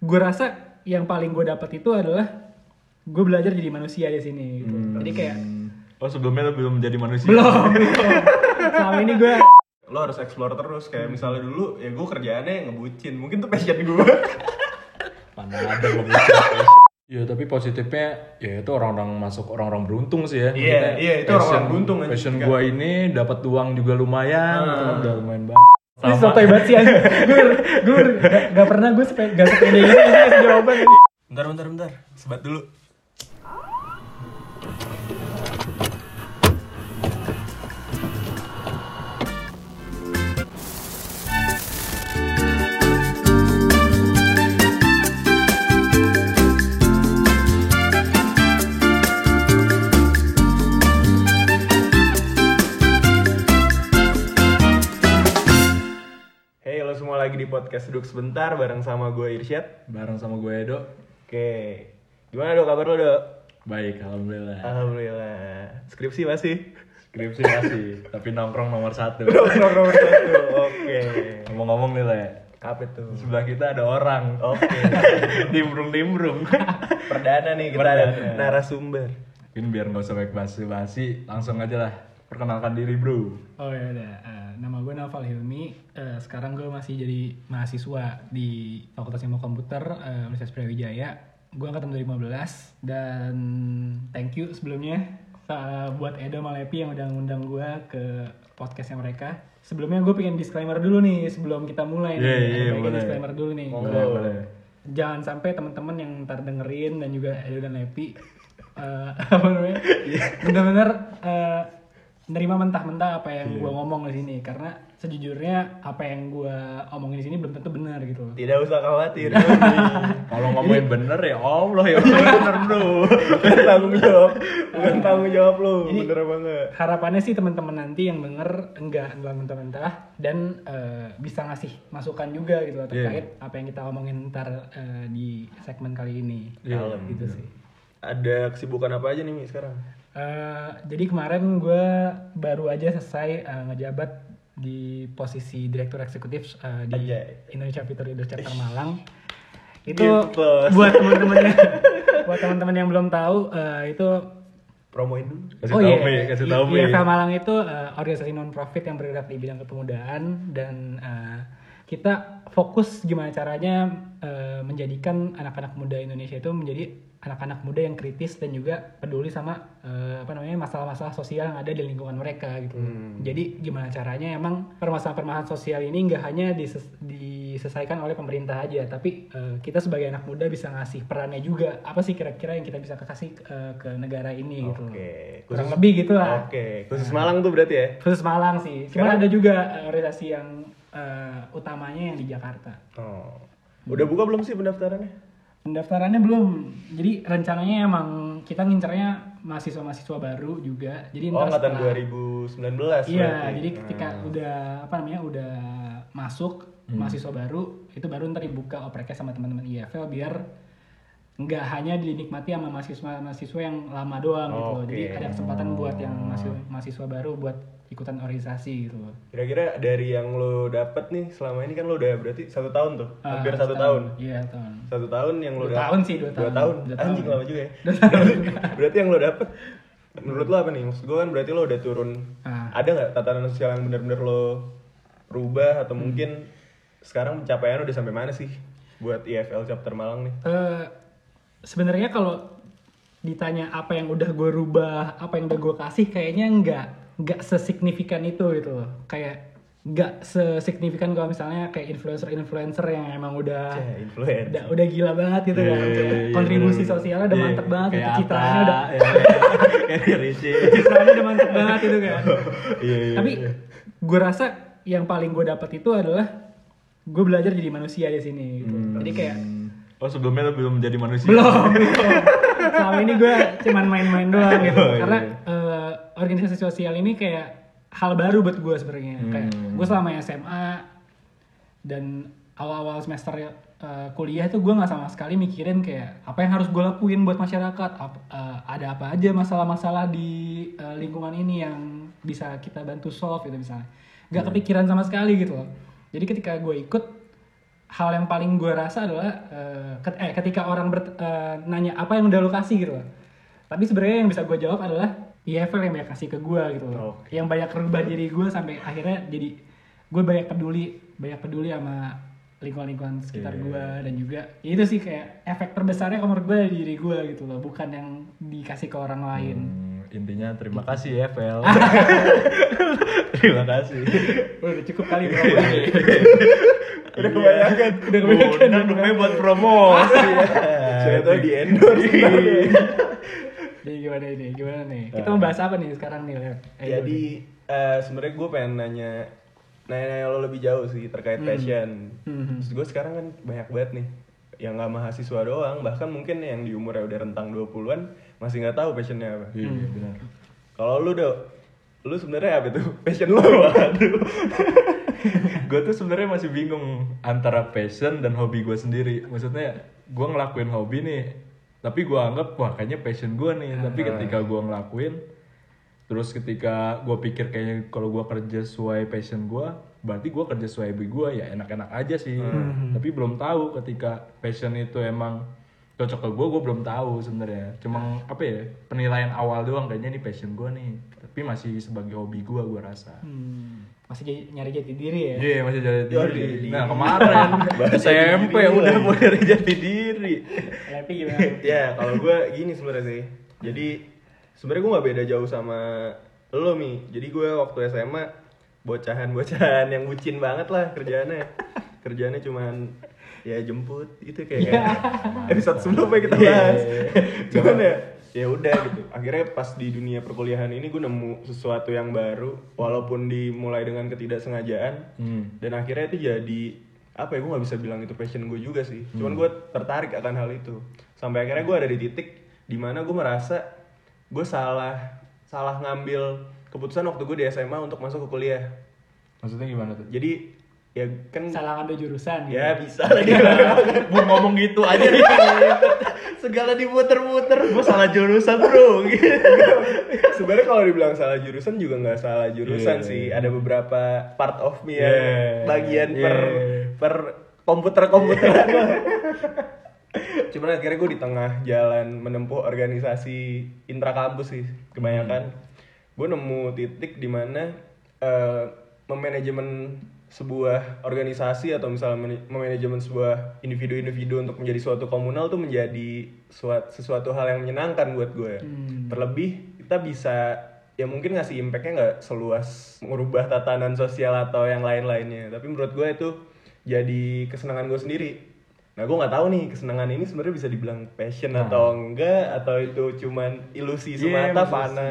gue rasa yang paling gue dapat itu adalah gue belajar jadi manusia di sini gitu. jadi kayak Oh sebelumnya lo belum menjadi manusia? belum belum selama ini gue lo harus explore terus kayak misalnya dulu ya gue kerjaannya ngebucin mungkin tuh passion gue Mana ada ngomong Iya tapi positifnya ya itu orang-orang masuk orang-orang beruntung sih ya. Iya, Maksudnya iya, itu passion- orang-orang beruntung. Passion gua ini dapat uang juga lumayan, kan, udah lumayan banget. Ini sotoy banget sih anjing. gue gue gak, gak pernah gue sepe, gak sepede ngasih jawaban. Bentar bentar bentar. Sebat dulu Lagi di podcast Duduk Sebentar bareng sama gue Irsyad Bareng sama gue Edo. Oke Gimana dok kabar lo dok? Baik, alhamdulillah. Alhamdulillah Skripsi masih? Skripsi masih, tapi nongkrong nomor satu. Nomor nomor satu Oke Ngomong-ngomong nih Le, Apa tuh? sebelah kita ada orang. Oke Dimbrung-dimbrung. Perdana nih kita Perdana. ada narasumber Mungkin biar nggak usah baik basi-basi, langsung aja lah. Perkenalkan diri bro. oh ya udah Eh, nama gue Naval Hilmi. Eh, sekarang gue masih jadi mahasiswa di Fakultas Ilmu Komputer eh, Universitas Brawijaya. Gue angkatan 2015 dan thank you sebelumnya sa- buat Edo Malepi yang udah ngundang gue ke podcastnya mereka. Sebelumnya gue pengen disclaimer dulu nih sebelum kita mulai Iya, nih. Iya, Ada baiknya boleh. disclaimer dulu nih. Boleh, boleh. jangan sampai teman-teman yang ntar dengerin dan juga Edo dan Lepi eh, apa namanya? Bener-bener eh, nerima mentah-mentah apa yang gua ngomong di sini. Karena sejujurnya apa yang gua omongin di sini belum tentu benar gitu Tidak usah khawatir Kalau ngomongin bener ya Allah ya bener bro. Bukan tanggung jawab. Bukan tanggung jawab lo Ini- Bener enggak? harapannya sih teman-teman nanti yang denger enggak enggak mentah-mentah dan eh, bisa ngasih masukan juga gitu loh terkait apa yang kita omongin ntar eh, di segmen kali ini. Iya, gitu sih. Ada kesibukan apa aja nih Mi sekarang? Eh, jadi kemarin gue baru aja selesai eh, ngejabat di posisi direktur eksekutif eh, di Anjay. Indonesia Fitur Indo Chapter Malang. Itu Gitu. buat teman-teman yang buat teman-teman yang belum tahu eh, itu Promoin dulu Kasih tahu Mi, kasih tahu. IFL Malang itu eh, organisasi non profit yang bergerak di bidang kepemudaan dan eh, kita fokus gimana caranya eh, menjadikan anak-anak muda Indonesia itu menjadi anak-anak muda yang kritis dan juga peduli sama eh, apa namanya masalah-masalah sosial yang ada di lingkungan mereka gitu. Jadi gimana caranya emang permasalahan-permasalahan sosial ini nggak hanya dises- diselesaikan oleh pemerintah aja, tapi eh, kita sebagai anak muda bisa ngasih perannya juga. Apa sih kira-kira yang kita bisa kasih eh, ke negara ini gitu. Oke Kurang lebih gitu lah. Oke Khusus Malang tuh berarti ya? Khusus Malang sih. Cuma ada juga organisasi yang eh, utamanya yang di Jakarta. Oh Udah buka belum sih pendaftarannya? Pendaftarannya belum. Jadi rencananya emang kita ngincernya mahasiswa-mahasiswa baru juga. Jadi Oh angkatan setelah- 2019 Iya, berarti. jadi ketika udah apa namanya udah masuk mahasiswa baru, itu baru ntar dibuka opreknya sama teman-teman IFL biar nggak hanya dinikmati sama mahasiswa-mahasiswa yang lama doang gitu loh. Jadi ada kesempatan buat yang mahasiswa, mahasiswa baru buat ikutan organisasi gitu loh. Kira-kira dari yang lo dapet nih selama ini kan lo udah berarti satu tahun tuh Ah, Hampir satu tahun Iya, tahun. Satu tahun yang lo Dua dapet tahun sih, dua tahun. tahun Dua Anjing tahun. lama juga ya Berarti yang lo dapet Menurut lo apa nih? Maksud gue kan berarti lo udah turun Ah. Ada nggak tatanan sosial yang bener-bener lo rubah Atau Hmm. mungkin sekarang pencapaian udah sampai mana sih? Buat IFL chapter Malang nih Eh, sebenarnya kalau ditanya apa yang udah gue rubah, apa yang udah gue kasih, kayaknya nggak nggak sesignifikan itu gitu loh. Kayak nggak sesignifikan kalau misalnya kayak influencer-influencer yang emang udah influencer udah udah gila banget gitu kan. Iya, iya, iya, Kontribusi bener-bener. sosialnya udah Iya, mantep banget, kayak gitu. Citranya udah ya, citranya udah mantep banget gitu kan. Iya, iya. Tapi gue rasa yang paling gue dapat itu adalah gue belajar jadi manusia di sini. Gitu. Jadi kayak Oh sebelumnya lo belum menjadi manusia? belum belum selama ini gue cuman main-main doang gitu Oh, karena eh, organisasi sosial ini kayak hal baru buat gue sebenarnya. Kayak gue selama SMA dan awal-awal semester eh, kuliah itu gue nggak sama sekali mikirin kayak apa yang harus gue lakuin buat masyarakat. Ap- eh, ada apa aja masalah-masalah di eh, lingkungan ini yang bisa kita bantu solve gitu misalnya. Nggak kepikiran sama sekali gitu loh. Jadi ketika gue ikut hal yang paling gue rasa adalah eh, ket- eh, ketika orang ber- eh, nanya apa yang udah lo kasih gitu loh. Tapi sebenarnya yang bisa gue jawab adalah EFL yang banyak kasih ke gue gitu loh. Oke. Yang banyak rubah diri gue sampai akhirnya jadi gue banyak peduli, banyak peduli sama lingkungan-lingkungan sekitar Iya. gue dan juga ya itu sih kayak efek terbesarnya kalau menurut gue dari diri gue gitu loh, bukan yang dikasih ke orang lain. Hmm, intinya terima kasih ya Vel terima kasih Udah cukup kali bro. Udah kebanyakan. Udah kebanyakan. Udah buat promosi Saya tahu di endorse. Jadi gimana ini? Gimana nih? Kita mau bahas apa nih sekarang nih? Eh, Jadi eh, sebenarnya gue pengen nanya nanya lo lebih jauh sih terkait passion. Hmm. Terus gue sekarang kan banyak banget nih yang nggak mahasiswa doang, bahkan mungkin yang di umurnya udah rentang 20-an masih nggak tahu passionnya apa. iya benar Kalau lu do, lu sebenarnya apa tuh passion lu? Waduh. gue tuh sebenarnya masih bingung antara passion dan hobi gue sendiri maksudnya gue ngelakuin hobi nih tapi gue anggap wah kayaknya passion gue nih. Tapi ketika gue ngelakuin terus ketika gue pikir kayaknya kalau gue kerja sesuai passion gue berarti gue kerja sesuai hobi gue ya enak-enak aja sih. Tapi belum tahu ketika passion itu emang cocok ke gue gue belum tahu sebenarnya. Cuma apa ya penilaian awal doang kayaknya ini passion gue nih. Tapi masih sebagai hobi gue gue rasa. Hmm, masih jadi- nyari jati diri ya? Iya masih jadi Jadi diri. diri. Nah kemarin jati SMP udah mau dari jati diri. Levi gimana? ya kalau gue gini sebenarnya sih. Jadi sebenarnya gue nggak beda jauh sama lo mi. Jadi gue waktu SMA bocahan-bocahan yang bucin banget lah kerjaannya. Kerjaannya cuman ya jemput itu kayak Iya. episode sebelumnya kita Iya. bahas. cuman ya ya udah gitu. Akhirnya pas di dunia perkuliahan ini gue nemu sesuatu yang baru walaupun dimulai dengan ketidaksengajaan Hmm. dan akhirnya itu jadi apa ya gue nggak bisa bilang itu passion gue juga sih cuman gue tertarik akan hal itu sampai akhirnya gue ada di titik di mana gue merasa gue salah salah ngambil keputusan waktu gue di SMA untuk masuk ke kuliah Maksudnya gimana tuh? jadi ya kan Salah ngambil jurusan gitu. ya bisa lagi Mau ngomong gitu aja. Segala diputer-puter. Gue salah jurusan bro. sebenarnya kalau dibilang salah jurusan juga nggak salah jurusan Iya, sih iya. ada beberapa part of me Iya, yang bagian per iya. per komputer komputeran cuman akhirnya gue di tengah jalan menempuh organisasi intra kampus sih kebanyakan gue nemu titik di mana eh, memanajemen sebuah organisasi atau misalnya memanajemen sebuah individu-individu untuk menjadi suatu komunal tuh menjadi suat- sesuatu hal yang menyenangkan buat gue. Terlebih kita bisa ya mungkin ngasih impactnya nggak seluas merubah tatanan sosial atau yang lain-lainnya. Tapi menurut gue itu jadi kesenangan gue sendiri. Nah gue nggak tahu nih kesenangan ini sebenarnya bisa dibilang passion atau enggak atau itu cuman ilusi Iya, semata maksud- fana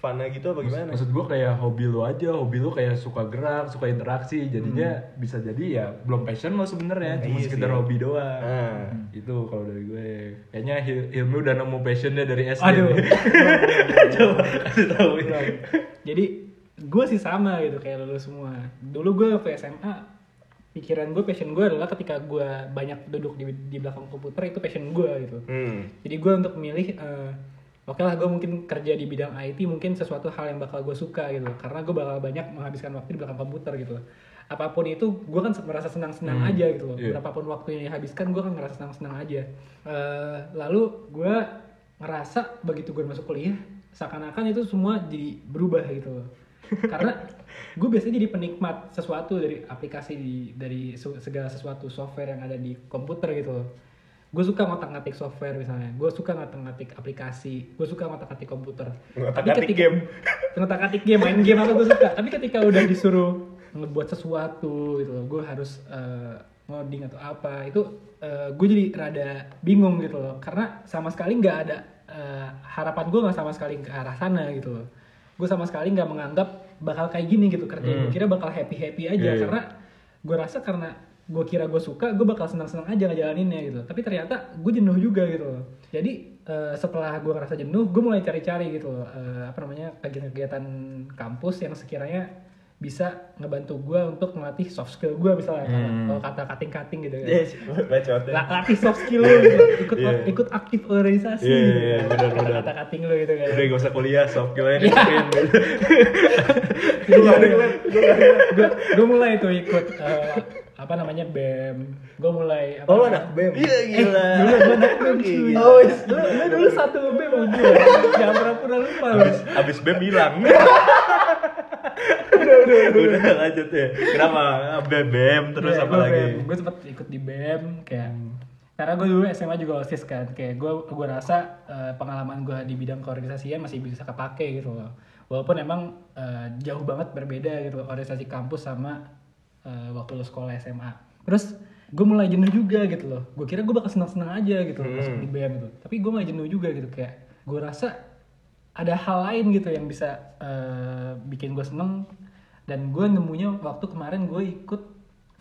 fana gitu apa gimana Maksud gue kayak hobi lu aja, hobi lu kayak suka gerak, suka interaksi, jadinya bisa jadi ya belum passion lo sebenarnya, cuma Iya sekedar sih. hobi doang. Nah. Itu kalau dari gue. Kayaknya Hil- Hilmi udah nemu passionnya dari SD. Aduh. Coba kasih tahu. Jadi gue sih sama gitu kayak lu semua. Dulu gue ke SMA pikiran gue passion gue adalah ketika gue banyak duduk di, di belakang komputer itu passion gue gitu. hmm. Jadi gue untuk memilih eh, oke lah gue mungkin kerja di bidang IT mungkin sesuatu hal yang bakal gue suka gitu karena gue bakal banyak menghabiskan waktu di belakang komputer gitu. Apa pun itu gue kan merasa senang-senang Hmm, aja gitu loh. iya. Berapapun waktu yang dihabiskan gue kan ngerasa senang-senang aja. Eh, lalu gue ngerasa begitu gue masuk kuliah seakan-akan itu semua jadi berubah gitu loh. Karena gue biasanya jadi penikmat sesuatu dari aplikasi di, dari segala sesuatu software yang ada di komputer gitu loh gue suka ngotak-ngatik software misalnya. Gue suka ngotak-ngatik aplikasi. Gue suka ngotak-ngatik komputer. Ngotak-ngatik game. ngotak-ngatik game main game apa gue suka. Tapi ketika udah disuruh ngebuat sesuatu gitu loh gue harus eh, ngoding atau apa itu gue jadi rada bingung gitu loh. Karena sama sekali nggak ada eh, harapan gue nggak sama sekali ke arah sana gitu loh. Gue sama sekali nggak menganggap bakal kayak gini gitu kerja gue kira bakal happy happy aja Iya, iya. karena gue rasa karena gue kira gue suka gue bakal senang senang aja ngejalaninnya gitu tapi ternyata gue jenuh juga gitu loh jadi eh, setelah gue ngerasa jenuh gue mulai cari-cari gitu loh eh, apa namanya kegiatan-kegiatan kampus yang sekiranya bisa ngebantu gue untuk melatih soft skill gue misalnya Hmm. kalau kata cutting-cutting gitu kan Yes, bacot ya. La- latih soft skill lu gitu. ikut Iya. ikut aktif organisasi Iya, gitu. iya, benar, benar. kata cutting lu gitu kan Udah gak usah kuliah, soft skill aja Iya. diapain gitu. gue gue mulai tuh ikut eh, apa namanya BEM gue mulai apa Oh, lu anak BEM? Iya gila. dulu gue anak BEM cuy Oh, iya. lu, lu dulu satu BEM gue jangan pura-pura lupa lu Abis, abis BEM hilang. udah, udah, udah. lanjut ya. Kenapa? BEM terus Iya, apa gua lagi? BEM. gue sempet ikut di BEM kayak karena gue dulu SMA juga osis kan kayak gue gue rasa eh, pengalaman gue di bidang keorganisasian masih bisa kepake gitu loh walaupun emang eh, jauh banget berbeda gitu organisasi kampus sama eh, waktu lo sekolah SMA terus gue mulai jenuh juga gitu loh. Gue kira gue bakal senang-senang aja gitu loh masuk di BEM gitu. Tapi gue mulai jenuh juga gitu kayak gue rasa ada hal lain gitu yang bisa eh, bikin gue seneng. Dan gue nemunya waktu kemarin gue ikut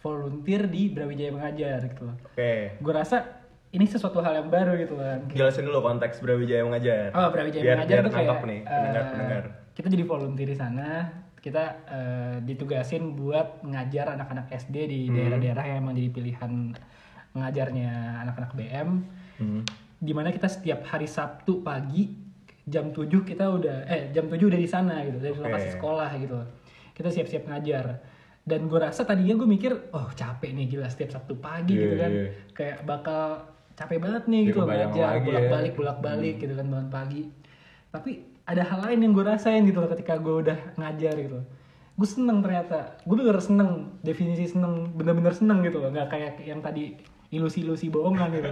volunteer di Brawijaya Mengajar gitu loh. Oke. gue rasa ini sesuatu hal yang baru gitu kan Jelasin dulu konteks Brawijaya mengajar. oh Brawijaya biar, Mengajar biar tuh kayak nih eh, pendengar-pendengar. kita jadi volunteer di sana kita eh, ditugasin buat ngajar anak-anak SD di Hmm. daerah-daerah yang emang jadi pilihan mengajarnya anak-anak BM Hmm. di mana kita setiap hari Sabtu pagi jam 7 kita udah eh jam 7 udah di sana gitu dari Oke. lokasi sekolah gitu kita siap-siap ngajar dan gue rasa tadinya gue mikir oh capek nih gila setiap Sabtu pagi Iya, gitu kan iya. kayak bakal capek banget nih Ya, gitu ngajar ya. bolak-balik bolak-balik gitu kan bangun pagi tapi ada hal lain yang gue rasain gitu loh ketika gue udah ngajar gitu gue seneng ternyata. Gue bener seneng. Definisi seneng bener-bener seneng gitu loh. Nggak kayak yang tadi ilusi-ilusi bohongan gitu.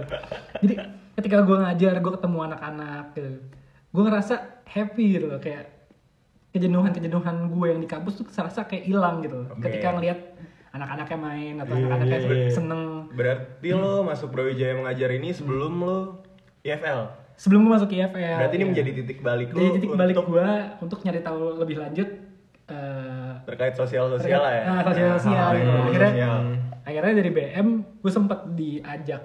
Jadi ketika gue ngajar gue ketemu anak-anak gitu gue ngerasa happy gitu loh. Kayak kejenuhan-kejenuhan gue yang di kampus tuh serasa kayak hilang gitu Oke. ketika ngelihat anak-anaknya main atau Iya, anak-anaknya iya, iya. seneng. Berarti lo masuk Brawijaya mengajar ini sebelum lo IFL. Sebelum gue masuk IFL Berarti ini ya. menjadi titik balik lo jadi titik balik untuk gue untuk nyari tahu lebih lanjut eh, terkait sosial-sosial lah ya. Nah, sosial-sosial Hal-hal gitu. yang berbau Akhirnya, sosial. akhirnya dari BM gue sempat diajak,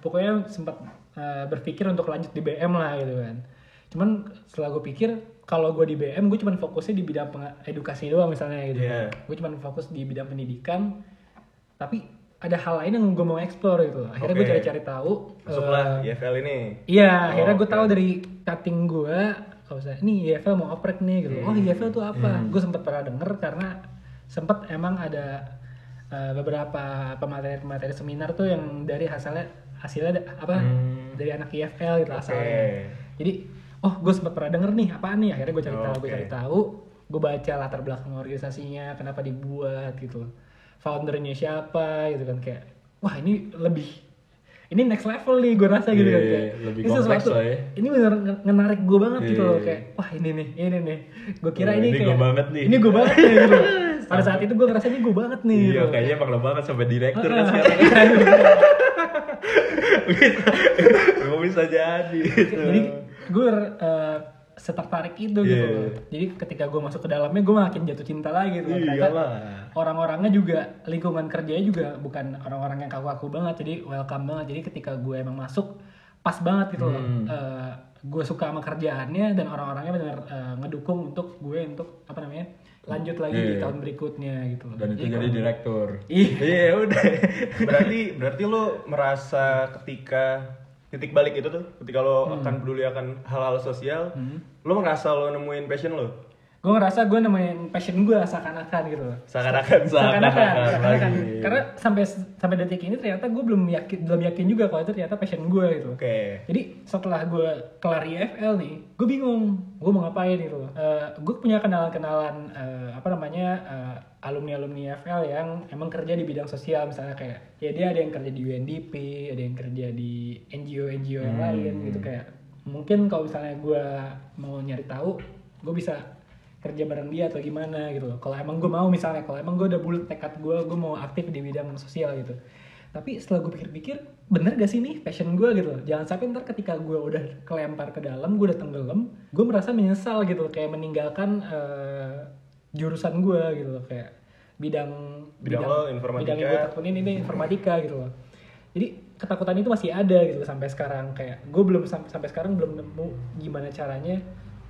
pokoknya sempat eh, berpikir untuk lanjut di BM lah gitu kan. Cuman setelah gue pikir kalau gue di BM gue cuman fokusnya di bidang edukasi doang misalnya gitu. Iya. Gue cuman fokus di bidang pendidikan, tapi ada hal lain yang gue mau explore gitu. Akhirnya gue Oke. cari-cari tahu. Masuklah eh, IFL ini. Iya, Oh, akhirnya gue oke. tahu dari cutting gue, kalau saya, nih IFL mau oprek nih gitu. Oh IFL tuh apa? Gue sempat pernah denger karena sempat emang ada eh, beberapa pemateri-pemateri seminar tuh yang dari hasilnya hasilnya da- apa dari anak IFL gitu Oke. asalnya. Jadi, oh gue sempat pernah denger nih apaan nih? Akhirnya gue cari tahu, gue Oke. cari tahu, gue baca latar belakang organisasinya, kenapa dibuat gitu. Foundernya siapa gitu kan kayak, wah ini lebih ini next level nih gue rasa gitu Iya, kan iya, kayak lebih ini sesuatu lah ya. ini bener nge- ngenarik gue banget gitu Iya, loh iya. kayak wah ini nih ini nih gue kira Wah, ini, ini kayak gua banget nih. ini gue banget nih gitu pada saat itu gue ngerasa ini gue banget nih Iya, gitu. kayaknya emang lo banget sampai direktur kan sekarang. Gue bisa jadi gitu. jadi gue uh, setertarik itu gitu Iya. loh. jadi ketika gue masuk ke dalamnya gue makin jatuh cinta lagi gitu orang-orangnya juga lingkungan kerjanya juga bukan orang-orang yang kaku-kaku banget jadi welcome banget jadi ketika gue emang masuk pas banget gitu loh Hmm. Eh, gue suka sama kerjaannya dan orang-orangnya benar ngedukung untuk gue untuk apa namanya lanjut lagi di Iya. tahun berikutnya gitu loh Dan itu Jadi jadi kalau- direktur. Iya. Iya, udah. berarti berarti lo merasa ketika titik balik itu tuh ketika lo Hmm. akan peduli akan hal-hal sosial lo merasa lo nemuin passion lo gue ngerasa gue nemuin passion gue seakan-akan gitu loh. Seakan-akan seakan-akan lagi. karena sampai sampai detik ini ternyata gue belum yakin belum yakin juga kalau itu ternyata passion gue gitu oke. Jadi setelah gue kelar IFL nih gue bingung gue mau ngapain gitu gue punya kenalan-kenalan eh, apa namanya alumni alumni IFL yang emang kerja di bidang sosial. Misalnya kayak ya dia ada yang kerja di UNDP ada yang kerja di NGO NGO yang lain gitu. Kayak mungkin kalau misalnya gue mau nyari tahu gue bisa kerja bareng dia atau gimana gitu loh. Kalau emang gue mau misalnya, kalau emang gue udah bulat tekad gue, gue mau aktif di bidang sosial gitu. Tapi setelah gue pikir-pikir, bener gak sih nih passion gue gitu loh. Jangan sampai ntar ketika gue udah kelempar ke dalam, gue udah tenggelam, gue merasa menyesal gitu loh. Kayak meninggalkan eh, jurusan gue gitu loh. Kayak bidang Bidang lo informatika. bidang yang gue tekunin ini informatika gitu loh. Jadi ketakutan itu masih ada gitu loh sampai sekarang kayak gue belum sam- sampai sekarang belum nemu gimana caranya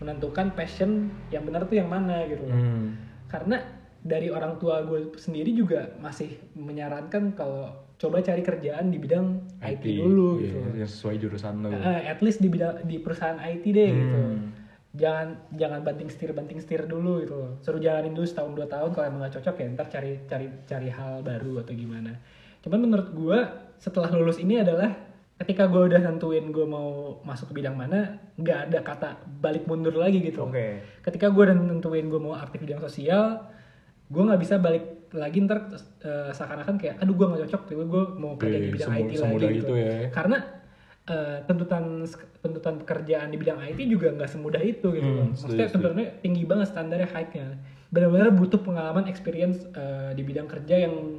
menentukan passion yang benar tuh yang mana gitu loh. Hmm. Karena dari orang tua gue sendiri juga masih menyarankan kalau coba cari kerjaan di bidang IT, dulu Iya, gitu. Yang sesuai jurusan lo. Eh, at least di bidang di perusahaan IT deh gitu. Hmm. jangan jangan banting setir banting setir dulu gitu loh suruh jalanin dulu setahun dua tahun kalau emang gak cocok ya ntar cari cari cari hal baru atau gimana cuman menurut gue setelah lulus ini adalah ketika gue udah nentuin gue mau masuk ke bidang mana nggak ada kata balik mundur lagi gitu. Oke. ketika gue udah nentuin gue mau aktif di bidang sosial gue nggak bisa balik lagi ntar eh, seakan-akan kayak aduh gue nggak cocok tiba gue mau kerja di Oke, bidang IT lagi gitu itu ya. karena eh, tuntutan tuntutan pekerjaan di bidang IT juga nggak semudah itu gitu Hmm, loh. Maksudnya tuntutannya tinggi banget standarnya high-nya. Benar-benar butuh pengalaman experience eh, di bidang kerja yang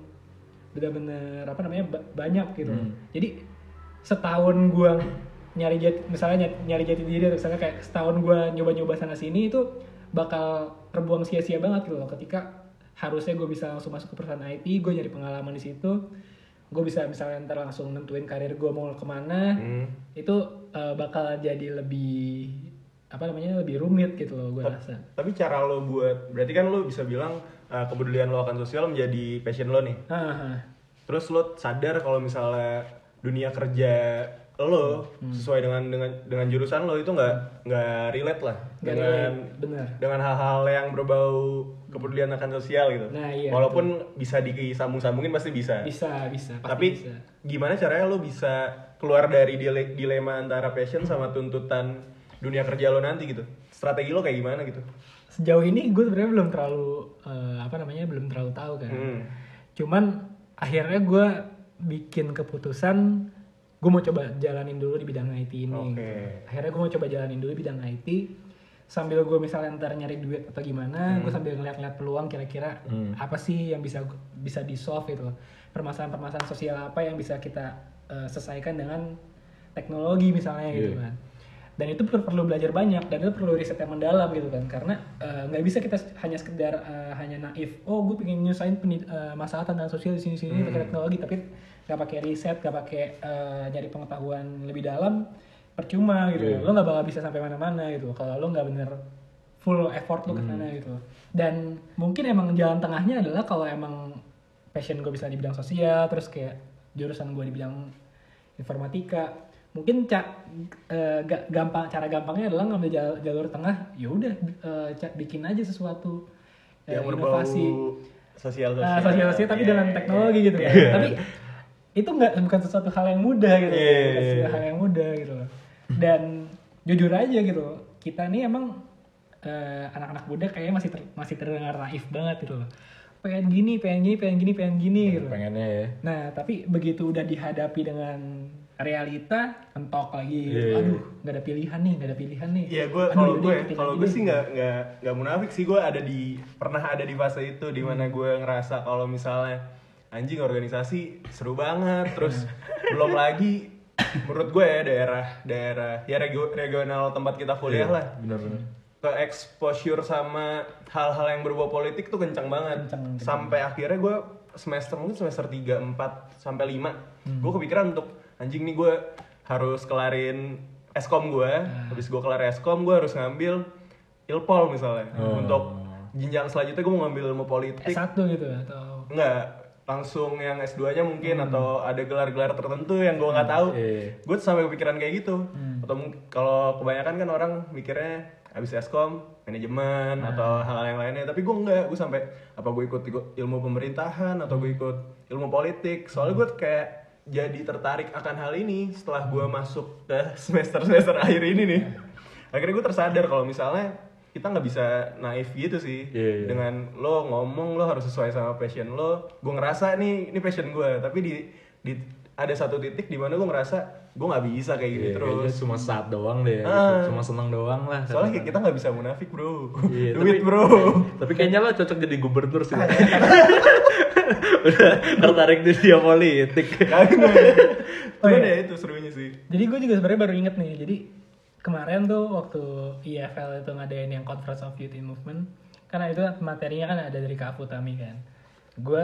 benar-benar apa namanya ba- banyak gitu. Hmm. Jadi setahun gua nyari jati misalnya ny- nyari jati diri atau misalnya kayak setahun gua nyoba-nyoba sana sini itu bakal terbuang sia-sia banget gitu loh ketika harusnya gue bisa langsung masuk ke perusahaan IT, gue nyari pengalaman di situ, gue bisa misalnya ntar langsung nentuin karir gue mau ke mana, Hmm. itu uh, bakal jadi lebih apa namanya lebih rumit gitu loh gue rasa Tapi cara lo buat, berarti kan lo bisa bilang uh, kepedulian lo akan sosial menjadi passion lo nih. Ah, ah. Terus lo sadar kalau misalnya dunia kerja lo Hmm. sesuai dengan dengan dengan jurusan lo itu nggak nggak relate lah Nggak dengan bener. dengan hal-hal yang berbau kepedulian akan sosial gitu. Nah, iya, Walaupun bisa disambung-sambungin pasti bisa. bisa bisa pasti Tapi bisa gimana caranya lo bisa keluar dari dile- dilema antara passion sama tuntutan dunia kerja lo nanti gitu? Strategi lo kayak gimana gitu? sejauh ini gue sebenarnya belum terlalu eh, apa namanya belum terlalu tahu kan Hmm. cuman akhirnya gue bikin keputusan gue mau coba jalanin dulu di bidang IT ini Oke. gitu. akhirnya gue mau coba jalanin dulu bidang IT sambil gue misalnya ntar nyari duit atau gimana gue sambil ngeliat-ngeliat peluang kira-kira Hmm. apa sih yang bisa bisa di solve gitu loh permasalahan-permasalahan sosial apa yang bisa kita eh, selesaikan dengan teknologi misalnya gitu Iya. kan dan itu per- perlu belajar banyak dan itu perlu riset yang mendalam gitu kan karena eh, nggak bisa kita hanya sekedar eh, hanya naif oh gue pengen nyusahin eh, masalah tentang sosial di sini sini pakai teknologi tapi nggak pakai riset nggak pakai eh, nyari pengetahuan lebih dalam percuma gitu. Iya. lo nggak bakal bisa sampai mana-mana gitu. Kalau lo nggak bener full effort lo ke sana gitu. Dan mungkin emang jalan tengahnya adalah kalau emang passion gue bisa di bidang sosial terus kayak jurusan gue di bidang informatika. Mungkin ca, eh, ga- gampang cara gampangnya adalah ngambil jalur, jalur tengah ya udah eh, ca- bikin aja sesuatu eh, yang inovasi. sosial Ah, sosial. sosial sosial tapi Iya, dengan iya, teknologi iya. gitu. Kan tapi itu nggak bukan sesuatu hal yang mudah gitu Iya, bukan iya, sesuatu iya. hal yang mudah gitu loh dan jujur aja gitu kita nih emang eh, anak-anak muda kayaknya masih ter- masih terdengar naif banget gitu loh pengen gini pengen gini pengen gini pengen gini gitu pengennya ya Nah, tapi begitu udah dihadapi dengan realita, mentok lagi. Iya. Aduh, nggak ada pilihan nih, nggak ada pilihan nih. Iya gue Aduh, kalau gue kalau gue sih nggak nggak nggak munafik sih gue ada di pernah ada di fase itu di mana Hmm. gue ngerasa kalau misalnya anjing organisasi seru banget. Terus belum lagi menurut gue ya daerah daerah ya regio- regional tempat kita kuliah Iya, lah. bener-bener ke exposure sama hal-hal yang berbau politik tuh kencang banget. Kencang, kencang. sampai akhirnya gue semester mungkin semester 3, 4 sampai 5 Hmm. gue kepikiran untuk anjing nih gue harus kelarin eskom gue. Ah. habis gue kelar eskom gue harus ngambil ilpol misalnya. Oh. untuk jenjang selanjutnya gue mau ngambil ilmu politik. S1 gitu atau? Enggak langsung yang S2 nya mungkin Hmm. atau ada gelar-gelar tertentu yang gue nggak tahu Iya. gue tuh sampai kepikiran kayak gitu Hmm. atau kalau kebanyakan kan orang mikirnya habis eskom manajemen Nah. atau hal yang lainnya tapi gue enggak gue sampai apa gue ikut ilmu pemerintahan atau gue ikut ilmu politik soalnya gue kayak jadi tertarik akan hal ini setelah gue masuk ke semester semester akhir ini nih akhirnya gue tersadar kalau misalnya kita nggak bisa naif gitu sih Iya, iya. dengan lo ngomong lo harus sesuai sama passion lo gue ngerasa nih ini passion gue tapi di di ada satu titik di mana gue ngerasa gue nggak bisa kayak gini kayaknya terus cuma saat doang deh gitu. Ah. cuma seneng doang lah soalnya kayak kita nggak bisa munafik bro Iya, duit tapi- bro tapi kayaknya lo cocok jadi gubernur sih udah tertarik di dunia politik Kagak. Oh, iya. ya itu serunya sih Jadi gue juga sebenarnya baru inget nih. Jadi kemarin tuh waktu IFL itu ngadain yang Conference of Youth in Movement, karena itu materinya kan ada dari Kak Futami kan. Gue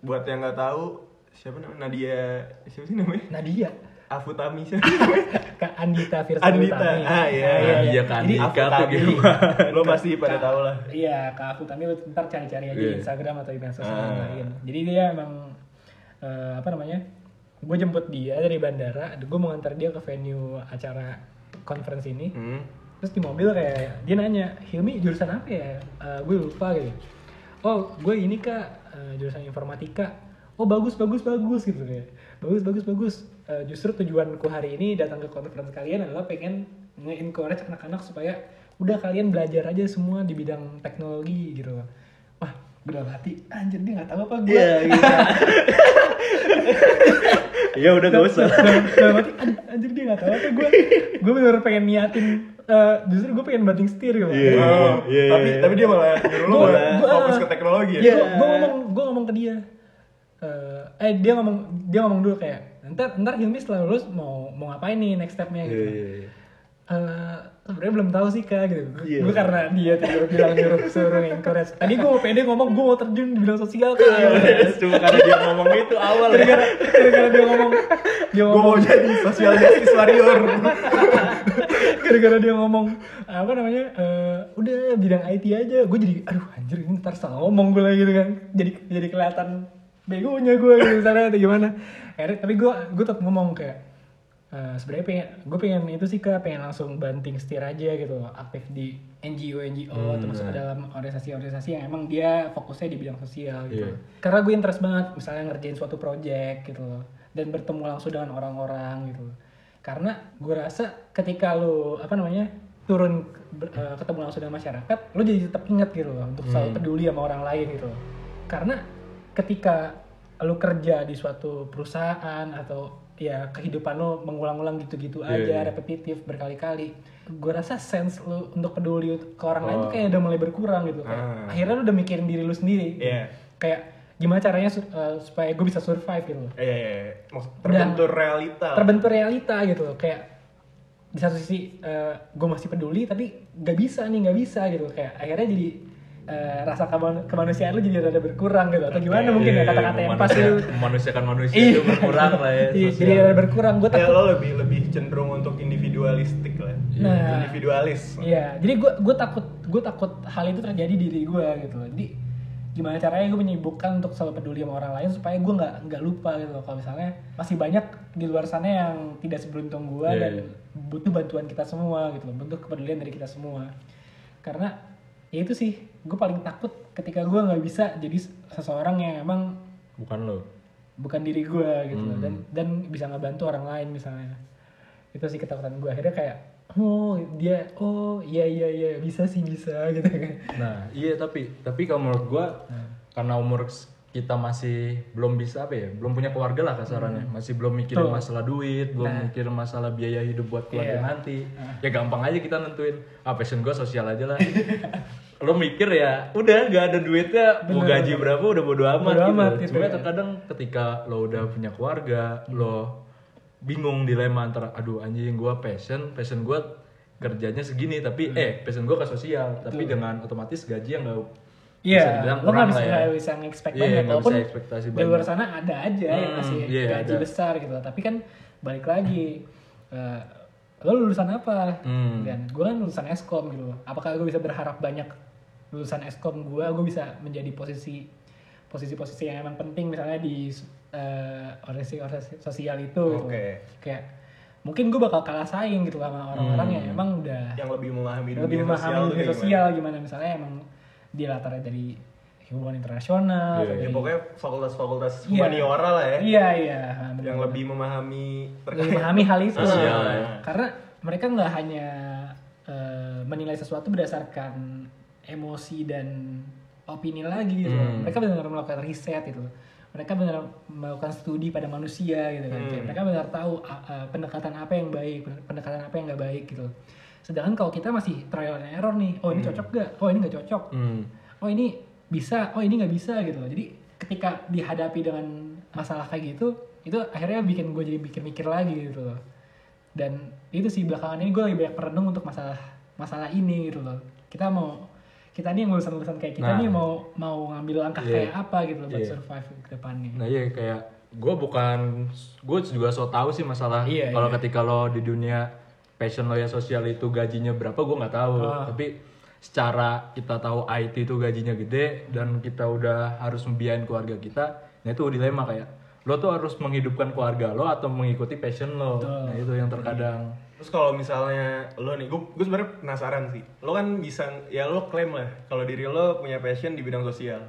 buat yang nggak tahu siapa namanya Nadia siapa sih namanya Nadia, Afutami siapa Kak Andita Firsa Andita. Utami. Ah, iya. Nadia Kak Jadi Andika. tuh Afutami gimana? lo pasti pada tahu lah Iya, Kak Futami lu ntar cari-cari aja di Iya. Instagram atau di medsos Ah. lain. Jadi dia emang eh, apa namanya? Gue jemput dia dari bandara, gue mau ngantar dia ke venue acara conference ini. hmm. terus di mobil kayak dia nanya Hilmi jurusan apa ya? Eh, gue lupa gitu. Oh gue ini kak. Eh, jurusan informatika. Oh bagus bagus bagus gitu kayak. Bagus bagus bagus. Eh, justru tujuanku hari ini datang ke conference kalian adalah pengen nge-encourage anak-anak supaya udah kalian belajar aja semua di bidang teknologi gitu. wah gue dalam hati anjir dia nggak tahu apa gue Iya, iya. Iya udah gak usah. dalam, dalam hati "An- anjir dia gak tahu apa gue gue bener pengen niatin eh, justru gue pengen banting setir gitu Iya. Oh, iya, tapi iya. tapi dia malah nyuruh lu Gua- fokus ke teknologi ya. Iya, gue ngomong gue ngomong ke dia. Eh, eh dia ngomong dia ngomong dulu kayak ntar ntar Hilmi setelah lulus mau mau ngapain nih next stepnya Iya, gitu. iya, iya. Eh, sebenarnya belum tahu sih kak gitu. Iya. Gue karena dia tiba bilang nyuruh suruh encourage. Tadi gue mau pede ngomong gue mau terjun di bidang sosial kak. Iya, Cuma karena dia ngomong itu awal ya. Gara-gara gara-gara dia ngomong dia Gue mau ngomong jadi social justice warrior. gara-gara dia ngomong apa namanya eh, udah bidang IT aja gue jadi aduh anjir ini ntar salah ngomong gue lagi gitu kan jadi jadi kelihatan begonya gue gitu misalnya atau gimana akhirnya tapi gue gue tetap ngomong kayak eh, sebenarnya pengen gue pengen itu sih kak pengen langsung banting setir aja gitu aktif di NGO NGO atau masuk ke dalam organisasi-organisasi yang emang dia fokusnya di bidang sosial gitu. Iya. karena gue interest banget misalnya ngerjain suatu project gitu loh dan bertemu langsung dengan orang-orang gitu karena gue rasa ketika lo apa namanya turun ber- eh, ketemu langsung dengan masyarakat lo jadi tetap ingat gitu loh untuk selalu peduli sama orang lain gitu loh. Karena ketika lo kerja di suatu perusahaan atau ya kehidupan lo mengulang-ulang gitu-gitu Iya, aja iya. repetitif berkali-kali gue rasa sense lo untuk peduli ke orang lain tuh kayak udah mulai berkurang gitu Kayak Ah. akhirnya lo udah mikirin diri lo sendiri Iya. kayak gimana caranya eh, supaya gue bisa survive gitu loh. Iya, iya, iya. Terbentur realita. terbentur realita gitu loh kayak di satu sisi gue masih peduli tapi gak bisa nih nggak bisa gitu kayak akhirnya jadi eh, rasa keman- kemanusiaan lu jadi rada berkurang gitu atau gimana mungkin ya Iya, kata-kata yang pas itu memanusiakan manusia Iya. itu berkurang lah ya. Iya, jadi rada berkurang gue Ya takut lo lebih lebih cenderung untuk individualistik lah. Nah. Individualis. Iya, jadi gue gue takut gue takut hal itu terjadi di diri gue gitu. loh. Jadi gimana caranya gue menyibukkan untuk selalu peduli sama orang lain supaya gue nggak nggak lupa gitu loh. Kalau misalnya masih banyak di luar sana yang tidak seberuntung gue Iya, dan iya. butuh bantuan kita semua gitu loh, butuh kepedulian dari kita semua. Karena ya itu sih, gue paling takut ketika gue nggak bisa jadi seseorang yang emang Bukan lo. bukan diri gue gitu loh. Hmm. dan dan bisa ngebantu orang lain misalnya. Itu sih ketakutan gue. Akhirnya kayak oh dia oh iya iya iya bisa sih bisa gitu kan. Nah, iya tapi tapi kalau menurut gua karena umur kita masih belum bisa apa ya, belum punya keluarga lah kasarannya, masih belum mikirin Tuh. masalah duit, belum Nah. mikirin masalah biaya hidup buat keluarga Iya. nanti. Ya gampang aja kita nentuin, ah passion gua sosial aja lah. lo mikir ya, udah gak ada duitnya, mau Bener. gaji berapa udah bodo amat Bodo gitu. amat gitu Cuma ya. terkadang ketika lo udah punya keluarga, lo bingung dilema antara aduh anjing gua passion, passion gua kerjanya segini tapi Hmm. eh passion gua ke sosial, tapi dengan otomatis gaji yang gak Iya, bisa dibilang lo nggak kurang bisa lah ya. nggak bisa nge-expect Iya, banyak walaupun bisa ekspektasi di luar banyak. sana ada aja yang Hmm, ngasih iya, gaji ada. besar gitu tapi kan balik lagi eh, lo lulusan apa Hmm. dan gue kan lulusan eskom gitu apakah gue bisa berharap banyak lulusan eskom gue gue bisa menjadi posisi posisi-posisi yang emang penting misalnya di eh, organisasi sosial itu gitu. Oke. kayak mungkin gue bakal kalah saing gitu sama orang-orang yang emang udah Yang lebih memahami dunia lebih memahami sosial dunia sosial gimana misalnya emang dia latarnya dari hubungan internasional Iya, atau gimana. Ya dari- pokoknya fakultas-fakultas Iya. humaniora lah ya. iya iya bener. Yang lebih memahami lebih memahami hal itu Sosial, ya. karena mereka nggak hanya eh, menilai sesuatu berdasarkan emosi dan opini lagi gitu Hmm. mereka benar-benar melakukan riset gitu mereka benar melakukan studi pada manusia gitu kan Kayak mereka benar tahu a, pendekatan apa yang baik pendekatan apa yang nggak baik gitu sedangkan kalau kita masih trial and error nih oh ini cocok gak oh ini nggak cocok Hmm. oh ini bisa oh ini nggak bisa gitu loh jadi ketika dihadapi dengan masalah kayak gitu itu akhirnya bikin gue jadi mikir mikir lagi gitu loh dan itu sih belakangan ini gue lagi banyak merenung untuk masalah masalah ini gitu loh kita mau kita nih yang lulusan lulusan kayak kita Nah. nih mau mau ngambil langkah Iya. kayak apa gitu loh buat Iya. survive ke depannya Nah iya kayak gue bukan gue juga so tahu sih masalah Iya, kalau iya. ketika lo di dunia passion lo ya sosial itu gajinya berapa gue nggak tahu Ah. tapi secara kita tahu IT itu gajinya gede dan kita udah harus membiayain keluarga kita nah itu dilema kayak lo tuh harus menghidupkan keluarga lo atau mengikuti passion lo nah itu yang terkadang Terus kalau misalnya lo nih, gue gue sebenarnya penasaran sih. Lo kan bisa ya lo klaim lah kalau diri lo punya passion di bidang sosial.